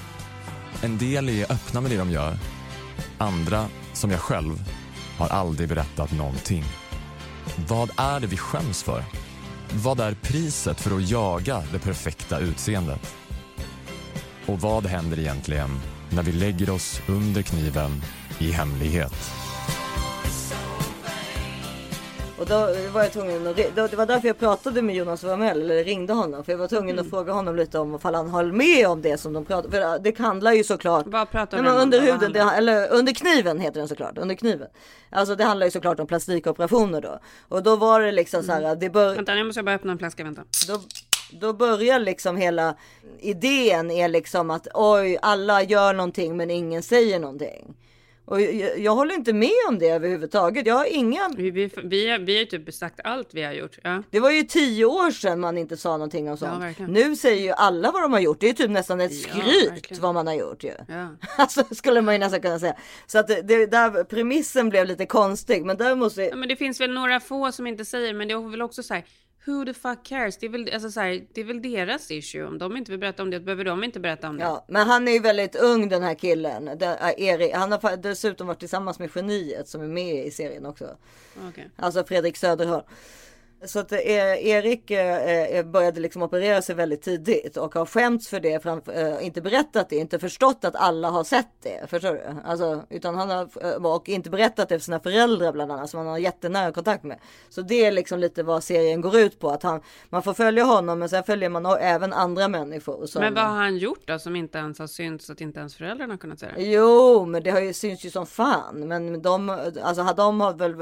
En del är öppna med det de gör. Andra, som jag själv, har aldrig berättat någonting. Vad är det vi skäms för? Vad är priset för att jaga det perfekta utseendet? Och vad händer egentligen när vi lägger oss under kniven i hemlighet? Och då var jag tvungen att, då, det var därför jag pratade med Jonas Ramell, eller ringde honom. För jag var tvungen Mm. att fråga honom lite om ifall han höll med om det som de pratade För det handlar ju såklart. Vad pratar Nej, du men om? under huden, det, eller under kniven heter den såklart. Under kniven. Alltså det handlar ju såklart om plastikoperationer då. Och då var det liksom så här, det bör, Vänta, jag måste bara öppna en flaska, vänta. då, då börjar liksom hela idén är liksom att oj, alla gör någonting men ingen säger någonting. Och jag, jag håller inte med om det överhuvudtaget. Jag har inga... Vi, vi, vi, har- vi har ju typ sagt allt vi har gjort. Ja. Det var ju tio år sedan man inte sa någonting om sånt. verkligen. nu säger ju alla vad de har gjort. Det är typ nästan ett Ja, skryt verkligen. vad man har gjort ju. Ja. Alltså skulle man ju nästan kunna säga. Så att det, det där premissen blev lite konstig. Men däremot så... Ja, men det finns väl några få som inte säger, men det är väl också så här. Who the fuck cares? Det är väl, alltså så här, det är väl deras issue. Om de inte vill berätta om det, behöver de inte berätta om det. Ja, men han är ju väldigt ung den här killen. Det är Erik. Han har dessutom varit tillsammans med geniet som är med i serien också. Okej. Alltså Fredrik Söderholm. Så att eh, Erik eh, eh, började liksom operera sig väldigt tidigt och har skämts för det, framför, inte berättat det, inte förstått att alla har sett det. Förstår du? Alltså, utan han har och inte berättat det för sina föräldrar bland annat som han har jättenära kontakt med. Så det är liksom lite vad serien går ut på. Att han, man får följa honom men sen följer man även andra människor. Som, Men vad har han gjort då som inte ens har synts att inte ens föräldrarna har kunnat se det? Jo, men det har ju syns ju som fan. Men de, alltså de har väl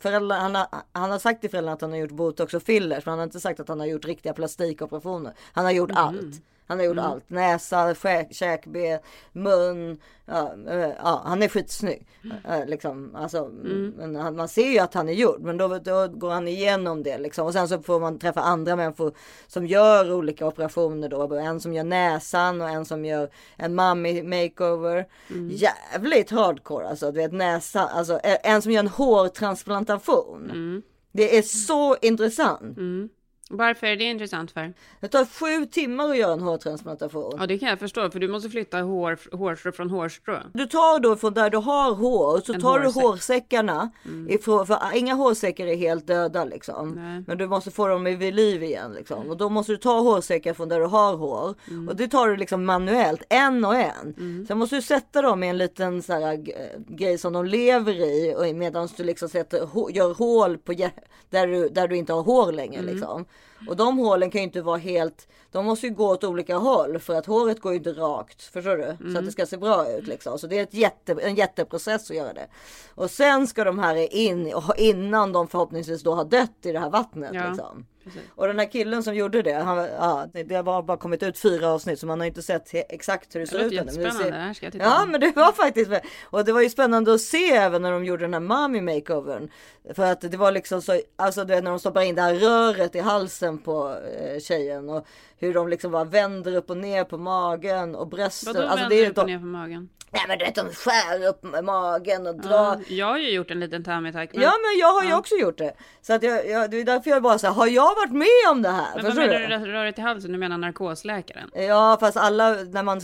föräldrar, han har, han har sagt till föräldrarna att han har gjort botox och fillers. Men han har inte sagt att han har gjort riktiga plastikoperationer. Han har gjort allt. Han har gjort Mm. allt. Näsa, kä- käkben, mun. Ja, eh, ja, han är skitsnygg. Eh, Liksom, alltså, Mm. han, man ser ju att han är gjord. Men då, då går han igenom det. Liksom. Och sen så får man träffa andra människor som gör olika operationer. Då. En som gör näsan och en som gör en mommy makeover. Mm. Jävligt hardcore alltså. Du vet näsa. Alltså, eh, en som gör en hårtransplantation. Det är så intressant. Mm. Varför är det intressant för? Det tar sju timmar att göra en hårtransplantation. Ja, det kan jag förstå, för du måste flytta hår, hårstrå från hårstrå. Du tar då från där du har hår så En tar hårsäck. du hårsäckarna. Ifrån, för inga hårsäckar är helt döda liksom. Men du måste få dem vid liv igen liksom. Och då måste du ta hårsäckar från där du har hår. Och det tar du liksom manuellt en och en. Sen måste du sätta dem i en liten så här, grej som de lever i. Medan du liksom sätter, gör hål på där du, där du inte har hår längre liksom. Och de hålen kan ju inte vara helt, de måste ju gå åt olika håll för att håret går ju inte rakt. Förstår du? Så att det ska se bra ut liksom. Så det är ett jätte, en jätteprocess att göra det. Och sen ska de här in, innan de förhoppningsvis då har dött i det här vattnet Ja, liksom. Och den här killen som gjorde det, han, ja, det har bara, bara kommit ut fyra avsnitt så man har inte sett he- exakt hur det, Det ser ut ännu. Det ser- här ska jag titta Ja på. men det var faktiskt, och det var ju spännande att se även när de gjorde den här mommy makeovern. För att det var liksom så, alltså du vet när de stoppar in det här röret i halsen på eh, tjejen och hur de liksom bara vänder upp och ner på magen och brösten. Vadå alltså, vänder det är upp och ner på magen? Nej men du vet de skär upp med magen och drar. Ja, jag har ju gjort en liten tummy tuck. Ja men jag har ju Ja. också gjort det. Så att jag, jag, det är därför jag bara säger, har jag varit med om det här? Men vad Förstår menar du? du röret i halsen? Du menar narkosläkaren? Ja fast alla när man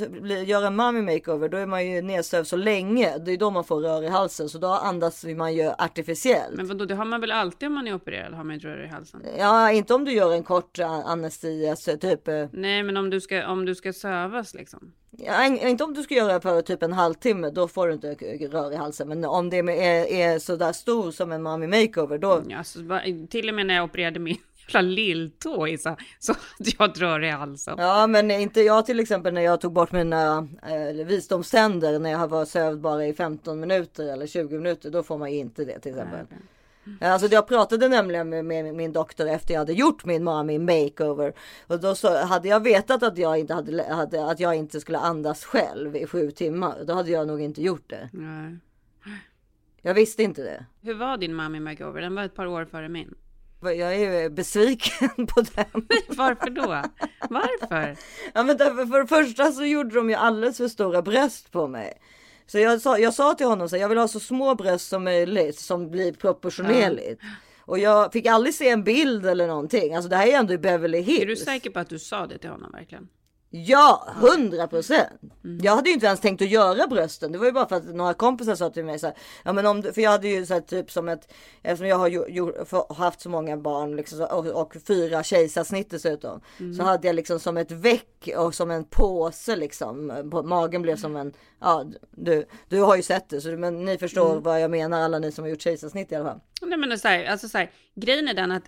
gör en mommy makeover då är man ju nedsövd så länge. Det är då man får rör i halsen så då andas man ju artificiellt. Men vadå, det har man väl alltid om man är opererad? Har man ett rör i halsen? Ja inte om du gör en kort anestesi, alltså typ. eh, Nej, men om du ska, om du ska sövas liksom. Ja, in- inte om du ska göra på typ en halvtimme, då får du inte rör i halsen. Men om det är, är sådär stor som en mommy makeover, då. Ja, så, till och med när jag opererade min jävla lilltå i så, så hade jag ett rör i halsen. Ja, men inte jag till exempel när jag tog bort mina eh, visdomständer när jag var sövd bara i 15 minuter eller 20 minuter. Då får man inte det till exempel. Alltså jag pratade nämligen med, med min doktor efter jag hade gjort min mommy makeover. Och då så hade jag vetat att jag inte hade, hade att jag inte skulle andas själv i sju timmar. Då hade jag nog inte gjort det. Nej. Jag visste inte det. Hur var din mommy makeover? Den var ett par år före min. Jag är besviken på den. Varför då? Varför? Ja men därför, för det första så gjorde de ju alldeles för stora bröst på mig. Så jag sa, jag sa till honom så här, jag vill ha så små bröst som möjligt som blir proportionerligt. Och jag fick aldrig se en bild eller någonting. Alltså det här är ändå i Beverly Hills. Är du säker på att du sa det till honom verkligen? Ja, hundra procent. Jag hade ju inte ens tänkt att göra brösten. Det var ju bara för att några kompisar sa till mig så här, ja men om du, för jag hade ju så här, typ som ett, eftersom jag har ju, ju, för, haft så många barn liksom, och, och fyra kejsarsnitt dessutom. Så hade jag liksom som ett väck och som en påse liksom. På, magen blev som en, ja du, du har ju sett det så, men ni förstår vad jag menar alla ni som har gjort kejsarsnitt i alla fall. Nej men så här, alltså så här, grejen är den att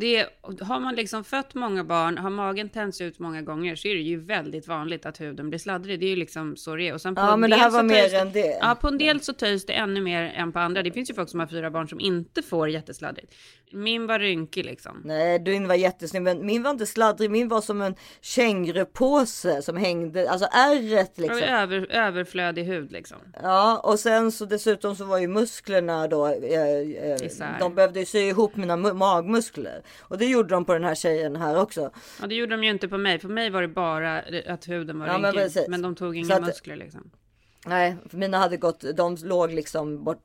det, har man liksom fött många barn, har magen tänts ut många gånger så är det ju väldigt vanligt att huden blir sladdrig. Det är ju liksom så det är. Och sen på Ja, en men det del här så var mer än det. Ja, på en del så töjs det ännu mer än på andra. Det finns ju folk som har fyra barn som inte får jättesladdrigt. Min var rynkig liksom. Nej, din var jättesnygg, men min var inte sladdrig. Min var som en kängurupåse som hängde, alltså ärret liksom. över, överflödig hud liksom. Ja, och sen så dessutom så var ju musklerna då, eh, eh, Isär. de behövde ju sy ihop mina mu- magmuskler. Och det gjorde de på den här tjejen här också. Ja, det gjorde de ju inte på mig. För mig var det bara att huden var Ja, men rynkig. precis. Men, de tog inga att- muskler liksom. Nej, mina hade gått, de låg liksom bort,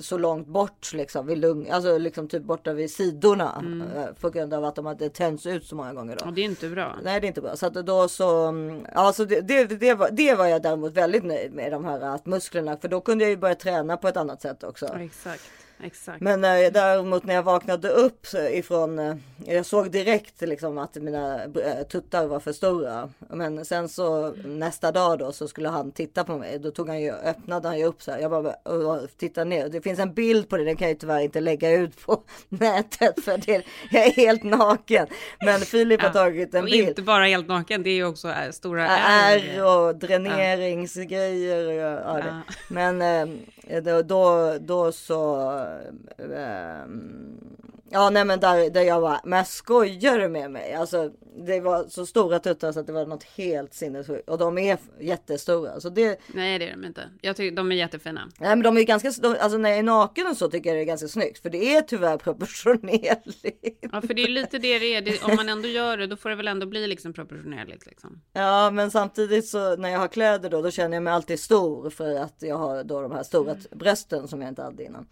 så långt bort liksom vid lung, alltså liksom typ borta vid sidorna. eh, På grund av att de hade tänts ut så många gånger då. Och det är inte bra. Nej det är inte bra. Så att då så, mm, ja så det, det, det, var, det var jag däremot väldigt nöjd med de här att musklerna. För då kunde jag ju börja träna på ett annat sätt också. Exakt, exakt. Men eh, däremot när jag vaknade upp ifrån, eh, jag såg direkt liksom att mina eh, tuttar var för stora. Men sen så nästa dag då så skulle han titta på mig. Då tog han ju, öppnade han ju upp så här. Jag bara tittade ner. Det finns en bild på det. Den kan jag ju tyvärr inte lägga ut på nätet för det, jag är helt naken. Men Filip har tagit en och bild. inte bara helt naken, det är ju också äh, stora Ärr och dräneringsgrejer. och- Ja. Ja. Men eh, Eh, då, då, då så. Eh, ehm, Ja nej men där, där jag var, men skojar du med mig? Alltså det var så stora tuttar så att det var något helt sinnessjukt. Och de är jättestora. Så det... Nej det är de inte. Jag tycker de är jättefina. Nej men de är ganska, de, alltså när jag är naken och så tycker jag det är ganska snyggt. För det är tyvärr proportionerligt. Ja för det är lite det det är. Det, om man ändå gör det då får det väl ändå bli liksom proportionerligt liksom. Ja men samtidigt så när jag har kläder då, då känner jag mig alltid stor. För att jag har då de här stora brösten som jag inte hade innan.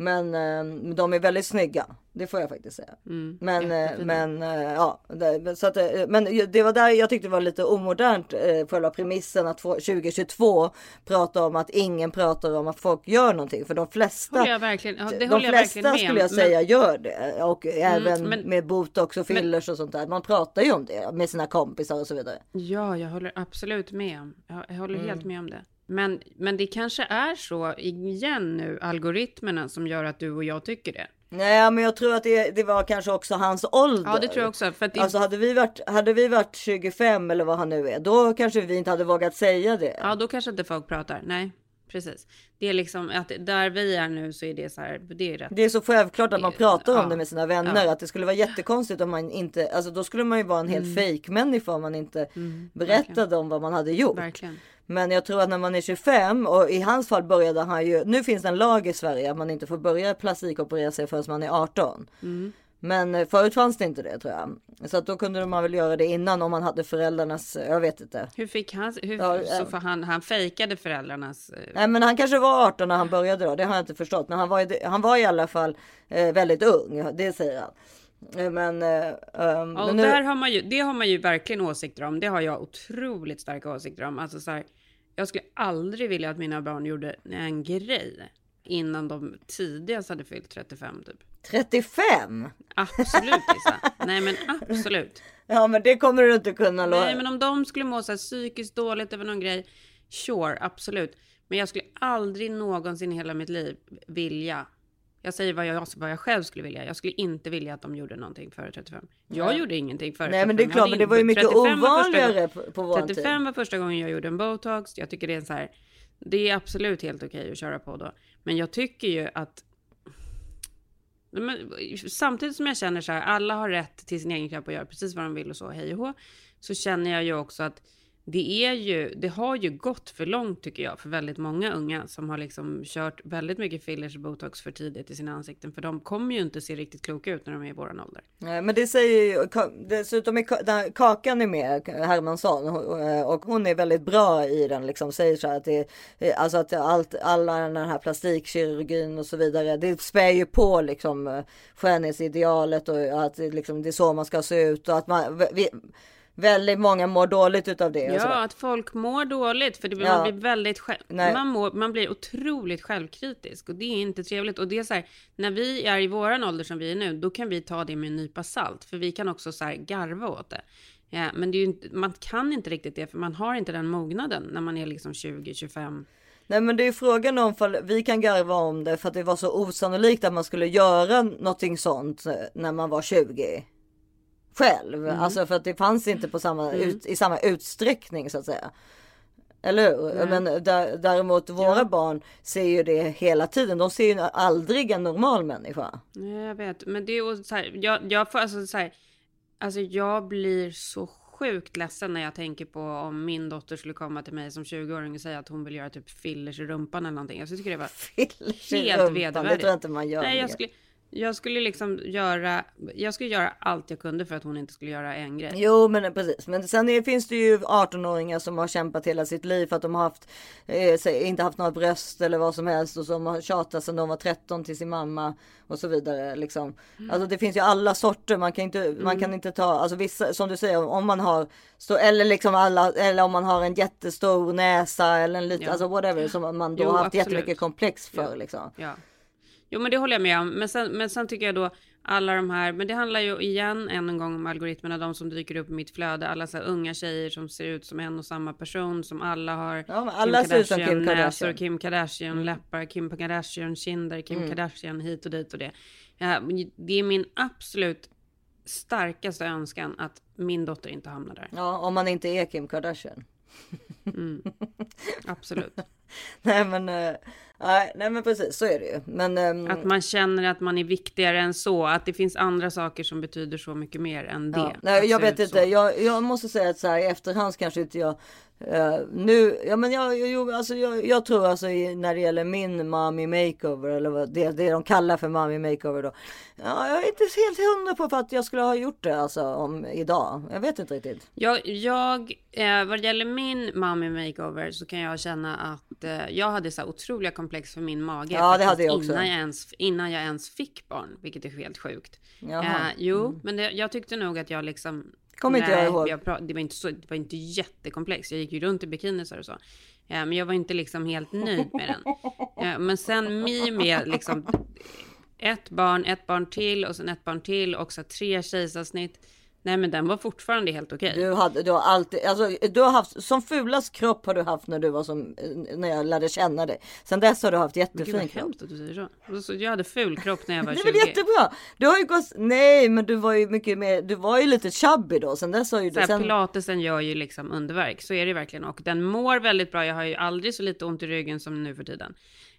Men eh, de är väldigt snygga. Det får jag faktiskt säga. Mm, men eh, men eh, ja, det, så att, eh, men det var där jag tyckte det var lite omodernt. Eh, själva premissen att få, 2022 prata om att ingen pratar om att folk gör någonting. För de flesta. Jag verkligen, det de jag flesta med skulle jag säga men- gör det. Och även men- med botox och fillers och sånt där. Man pratar ju om det med sina kompisar och så vidare. Ja, jag håller absolut med om. Jag, jag håller Mm. helt med om det. Men, men det kanske är så igen nu, algoritmerna som gör att du och jag tycker det. Nej men jag tror att det, det var kanske också hans ålder. Ja, det tror jag också. För att det, Alltså hade vi, varit, hade vi varit 25 eller vad han nu är, då kanske vi inte hade vågat säga det. Ja, då kanske inte folk pratar. Nej, precis. Det är liksom att där vi är nu så är det så här, det är rätt. Det är så självklart att man pratar ja. om det med sina vänner. Ja. Att det skulle vara jättekonstigt om man inte, alltså då skulle man ju vara en helt Mm. fake människa om man inte Mm, berättade om vad man hade gjort. Verkligen. Men jag tror att när man är 25 och i hans fall började han ju, nu finns det en lag i Sverige att man inte får börja plastikoperera sig förrän man är 18. Mm. Men eh, förut fanns det inte det tror jag. Så att då kunde man väl göra det innan om man hade föräldrarnas, jag vet inte. Hur fick han, hur, Ja, så eh. för han, han fejkade föräldrarnas... eh, Nej men han kanske var 18 när han började då, det har jag inte förstått. Men han var, han var i alla fall eh, väldigt ung, det säger han. Eh, Men, eh, ehm, Ja, men nu, där har man ju, det har man ju verkligen åsikter om. Det har jag otroligt starka åsikter om. Alltså så här, jag skulle aldrig vilja att mina barn gjorde en grej innan de tidigast hade fyllt 35 typ. 35? Absolut Lisa. Nej men absolut. Ja men det kommer du inte kunna lova. Nej men om de skulle må så här psykiskt dåligt över någon grej. Sure, absolut. Men jag skulle aldrig någonsin i hela mitt liv vilja. Jag säger vad jag, vad jag själv skulle vilja. Jag skulle inte vilja att de gjorde någonting före 35. Jag Nej. gjorde ingenting före Nej, 35. men det är klart, men det var ju mycket 35 var första ovanligare på- vår 35 var första gången jag gjorde en botox. Jag tycker det är så här. Det är absolut helt okej att köra på då. Men jag tycker ju att men, samtidigt som jag känner så här, alla har rätt till sin egen kropp och göra precis vad de vill och så, hej och hå, så känner jag ju också att det är ju, det har ju gått för långt tycker jag för väldigt många unga som har liksom kört väldigt mycket fillers och botox för tidigt i sina ansikten, för de kommer ju inte se riktigt kloka ut när de är i våran ålder. Nej, men det säger ju, dessutom är Kakan är med, Hermansson, och- hon är väldigt bra i den, liksom säger så här att det, alltså att allt, alla den här plastikkirurgin och så vidare, det spär ju på liksom skönhetsidealet och att det, liksom, det är så man ska se ut och att man, vi, väldigt många mår dåligt utav det. Ja, att folk mår dåligt för det, Ja. man blir väldigt själv, man, mår, man blir otroligt självkritisk och det är inte trevligt. Och det är så här, när vi är i våran ålder som vi är nu, då kan vi ta det med en nypa salt, för vi kan också så här garva åt det. Ja, men det är inte, man kan inte riktigt det, för man har inte den mognaden när man är liksom 20-25. Nej men det är frågan om vi kan garva om det för att det var så osannolikt att man skulle göra någonting sånt eh, när man var 20. Själv, Mm. alltså för att det fanns inte på samma, Mm. ut, i samma utsträckning så att säga. Eller hur? Nej. Men där, däremot våra barn ser ju det hela tiden. De ser ju aldrig en normal människa. Jag vet, men det är så här, jag, jag får alltså så här, alltså jag blir så sjukt ledsen när jag tänker på om min dotter skulle komma till mig som 20-åring och säga att hon vill göra typ fillers i rumpan eller någonting. Alltså, jag tycker det var Fillers helt vedervärdigt. det tror jag inte man gör Nej, jag skulle, jag skulle liksom göra, jag skulle göra allt jag kunde för att hon inte skulle göra en grej. Jo men precis. Men sen är, finns det ju 18-åringar som har kämpat hela sitt liv för att de har haft, eh, inte haft några bröst eller vad som helst och som har tjatat sedan de var 13 till sin mamma och så vidare. Liksom. Mm. Alltså det finns ju alla sorter. Man kan inte, man kan inte ta, alltså vissa som du säger om man har, stå, eller liksom alla, eller om man har en jättestor näsa eller en liten, Ja. alltså whatever som man då Jo, har haft absolut. jättemycket komplex för Ja. liksom. Ja. Jo men det håller jag med om. Men sen, men sen tycker jag då alla de här, men det handlar ju igen än en gång om algoritmerna, de som dyker upp i mitt flöde, alla så unga tjejer som ser ut som en och samma person, som alla har Ja, alla ut som Kim Kardashian. näsor, Kim Kardashian, läppar, Kim Kardashian, kinder, Kim Mm. Kardashian, hit och dit och det. Ja, det är min absolut starkaste önskan att min dotter inte hamnar där. Ja, om man inte är Kim Kardashian. Mm. Absolut. nej men, eh, nej, nej men precis så är det ju. Men, ehm, Att man känner att man är viktigare än så. Att det finns andra saker som betyder så mycket mer än det. Ja, nej, jag vet inte. Jag, jag måste säga att så här i efterhand kanske inte jag eh, nu, ja men jag, jag, alltså, jag, jag tror alltså i, när det gäller min mommy makeover eller vad det, det de kallar för mommy makeover då. Ja, jag är inte helt hundra på för att jag skulle ha gjort det alltså om idag. Jag vet inte riktigt. Jag, jag eh, vad det gäller min mommy makeover så kan jag känna att eh, jag hade så här otroliga komplex för min mage. Ja, det hade jag också. Innan jag ens, innan jag ens fick barn, vilket är helt sjukt. Jaha. Eh, jo, Mm. men det, jag tyckte nog att jag liksom... Kommer inte jag ihåg. pra- det, var inte så, det var inte jättekomplex. Jag gick ju runt i bikinisar och så. Eh, men jag var inte liksom helt nöjd med den. Eh, men sen mi med liksom ett barn, ett barn till och sen ett barn till och så tre kejsarsnitt. Nej men den var fortfarande helt okej. Du, hade, du har alltid, alltså, du har haft, som fulast kropp har du haft när du var som, eh, när jag lärde känna dig. Sen dess har du haft Men gud jättefin kropp. hemskt att du säger så. så. Jag hade ful kropp när jag var Det 20. är väl jättebra. Du har ju gått, nej men du var ju mycket mer, du var ju lite chubby då. Sen dess har ju Så du, sen, Pilatesen gör ju liksom underverk, så är det verkligen. Och den mår väldigt bra. Jag har ju aldrig så lite ont i ryggen som nu för tiden.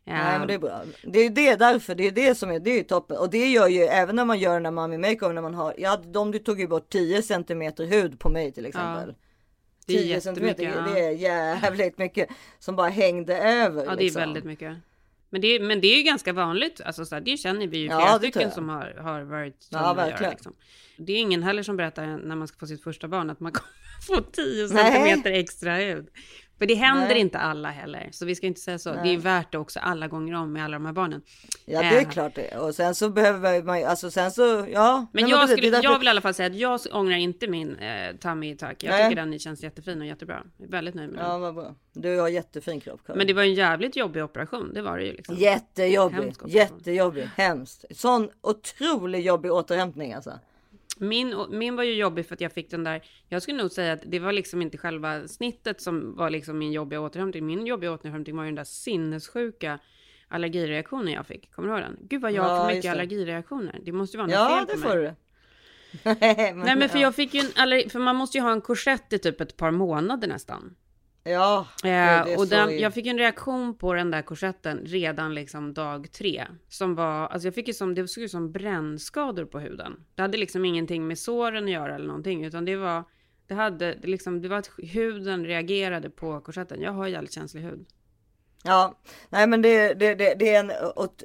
Nej men det är bra. Det är det därför, det är det som är, det är ju toppen. Och det gör ju även när man gör den här mommy makeover när man har, ja de du tog ju bort 10 centimeter hud på mig till exempel. Det är 10 centimeter, jättemycket, det ja. är jävligt mycket som bara hängde över. Ja, det är liksom. väldigt mycket. Men det, är, men det är ju ganska vanligt. Alltså, så här, det känner vi ju Ja, flera tror stycken som har, har varit Ja, verkligen. göra. Liksom. Det är ingen heller som berättar när man ska få sitt första barn att man kommer få 10 Nej. centimeter extra hud. För det händer Nej. inte alla heller. Så vi ska inte säga så. Nej. Det är värt det också alla gånger om med alla de här barnen. Ja det är Eh, klart det. Och sen så behöver man ju, alltså sen så, ja. Men nej, jag, skulle, därför- jag vill i alla fall säga att jag ångrar inte min eh, tummy tack. Jag tycker den känns jättefin och jättebra. Jag är väldigt nöjd med den. Ja vad bra. Du har jättefin kropp Karin. Men det var en jävligt jobbig operation. Det var det ju liksom. Jättejobbig, Hemsk jättejobbig, hemskt. Sån otroligt jobbig återhämtning alltså. Min, min var ju jobbig för att jag fick den där. Jag skulle nog säga att det var liksom inte själva snittet som var liksom min jobbiga återhämtning. Min jobbiga återhämtning var ju den där sinnessjuka allergireaktionen jag fick. Kommer du ihåg den? Gud vad jag Ja, mycket det. allergireaktioner. Det måste ju vara något Ja fel det på får mig. du. Nej men för ja. jag fick ju en för man måste ju ha en korsett i typ ett par månader nästan. Ja, Eh, och den, jag fick en reaktion på den där korsetten redan liksom dag tre. Som var, alltså jag fick ju som, det såg ut som brännskador på huden. Det hade liksom ingenting med såren att göra eller någonting, utan det var, det hade liksom, det var att huden reagerade på korsetten. Jag har jävligt känslig hud. Ja, nej men det, det, det, det är en,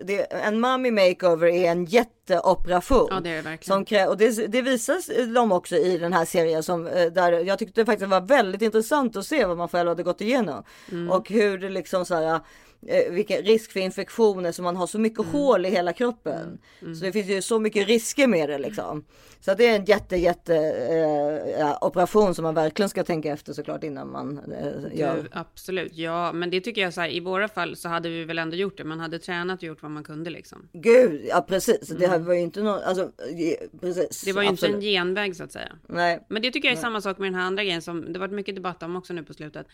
det, en mommy makeover är en jätteoperation. Ja, det är det verkligen. Som krä, och det, det visas de också i den här serien som eh, där jag tyckte det faktiskt var väldigt intressant att se vad man själv hade gått igenom. Mm. Och hur det liksom så här eh, vilken risk för infektioner så man har så mycket hål i hela kroppen. Så det finns ju så mycket risker med det liksom. Så att det är en jätte jätte eh, operation som man verkligen ska tänka efter såklart innan man eh, gör. Du, absolut, ja, men det tycker jag så här, i våra fall så hade vi väl ändå gjort det. Man hade tränat och gjort vad man kunde liksom. Gud, ja precis. Det var ju inte någon, alltså precis. Det var ju absolut. inte en genväg så att säga. Nej. Men det tycker jag är Nej. samma sak med den här andra grejen som det varit mycket debatt om också nu på slutet.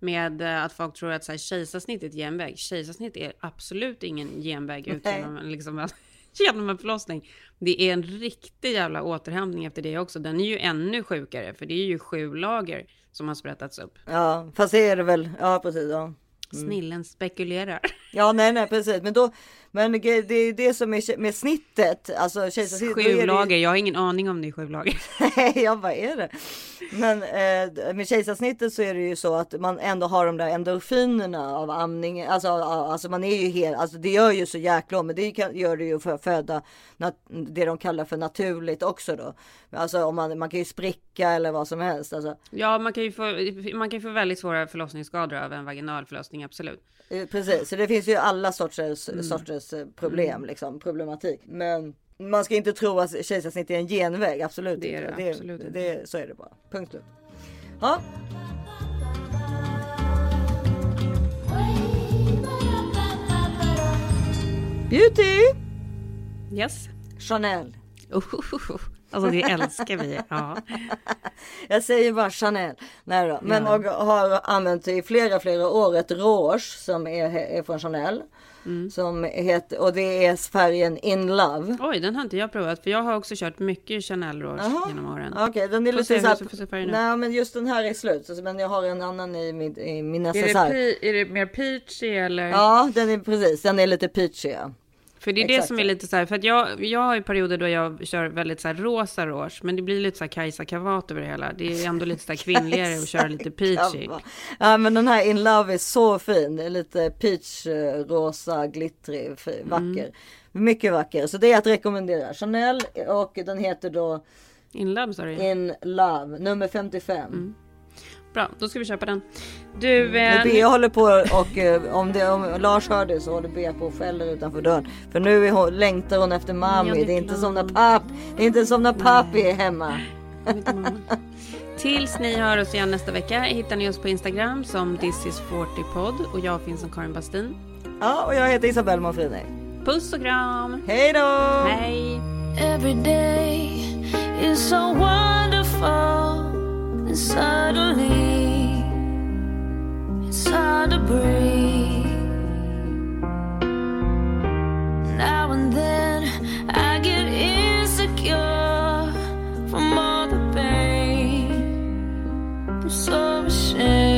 Med eh, att folk tror att så här, kejsarsnitt är ett genväg. Kejsarsnitt är absolut ingen genväg ut genom, en- liksom, en- genom en förlossning. Det är en riktig jävla återhämtning efter det också. Den är ju ännu sjukare för det är ju sju lager som har sprättats upp. Ja, fast det är det väl. Ja, precis. Ja. Snillen spekulerar. Ja, nej, nej, precis. Men då, men det är det som är med snittet, alltså kejsarsnitt. Sju ju- lager, jag har ingen aning om det är sju lager. ja, vad är det? Men eh, med kejsarsnittet så är det ju så att man ändå har de där endorfinerna av amning. Alltså, alltså man är ju helt, alltså det gör ju så jäkla ont, men det gör det ju för att föda det de kallar för naturligt också då. Alltså om man, man kan ju spricka eller vad som helst. Alltså, Ja, man kan ju få, man kan ju få väldigt svåra förlossningsskador av en vaginal förlossning, absolut. Eh, Precis, så det finns ju alla sorters, Mm. sorters eh, problem, liksom, problematik. Men man ska inte tro att kejsarsnitt är en genväg, absolut Det är inte. det absolut inte. det, Så är det bara, punkt slut. Ja. Beauty! Yes. Chanel. Alltså det älskar vi. Ja. Jag säger bara Chanel. Nej då. Men Ja. och har använt i flera, flera år ett rouge som är, är från Chanel. Mm. Som heter, och det är färgen In Love. Oj, den har inte jag provat. För jag har också kört mycket Chanel Rouge Jaha. genom åren. Okej, den är Får lite se så här. Nej, men just den här är slut. Men jag har en annan i min, i min Är det, necessär. är det mer peachy eller? Ja, den är precis. Den är lite peachy. Ja. För det är det Exakt som så. är lite så här, för att jag, jag har ju perioder då jag kör väldigt så här rosa rouge, men det blir lite så här Kajsa Kavat över det hela. Det är ändå lite så här kvinnligare att köra lite peachy. Ja, men den här In Love är så fin. Det är lite peach, eh, rosa, glittrig, Mm. vacker. Mycket vacker. Så det är att rekommendera. Chanel och den heter då In Love sa du? In Love, nummer 55. Bra, då ska vi köpa den. Du, eh, Men Bea håller på och eh, om, det, om Lars hör det så håller Bea på och skäller utanför dörren. För nu är hon, längtar hon efter mami. Ja, det, det är inte som när papp, det är inte som när pappi är hemma. Tills ni hör oss igen nästa vecka hittar ni oss på Instagram som This is 40 podd och jag finns som Karin Bastin. Ja, och jag heter Isabelle Monfrini. Puss och kram! Hej då! Hej! Every day is so wonderful, and suddenly it's hard to breathe. Now and then I get insecure from all the pain. I'm so ashamed.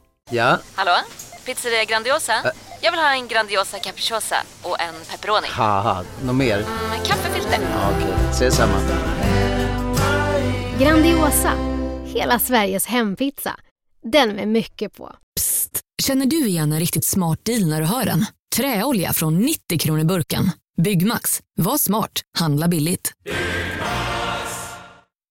Ja, Hallå? Pizzeria Grandiosa? Jag vill ha en Grandiosa capriciosa och en pepperoni. haha, något mer? Med kaffefilter. Ja, Okej, ses samma. Grandiosa, hela Sveriges hempizza. Den med mycket på. Känner du igen en riktigt smart deal när du hör den? Träolja från 90 kronor burken. Byggmax. Var smart. Handla billigt.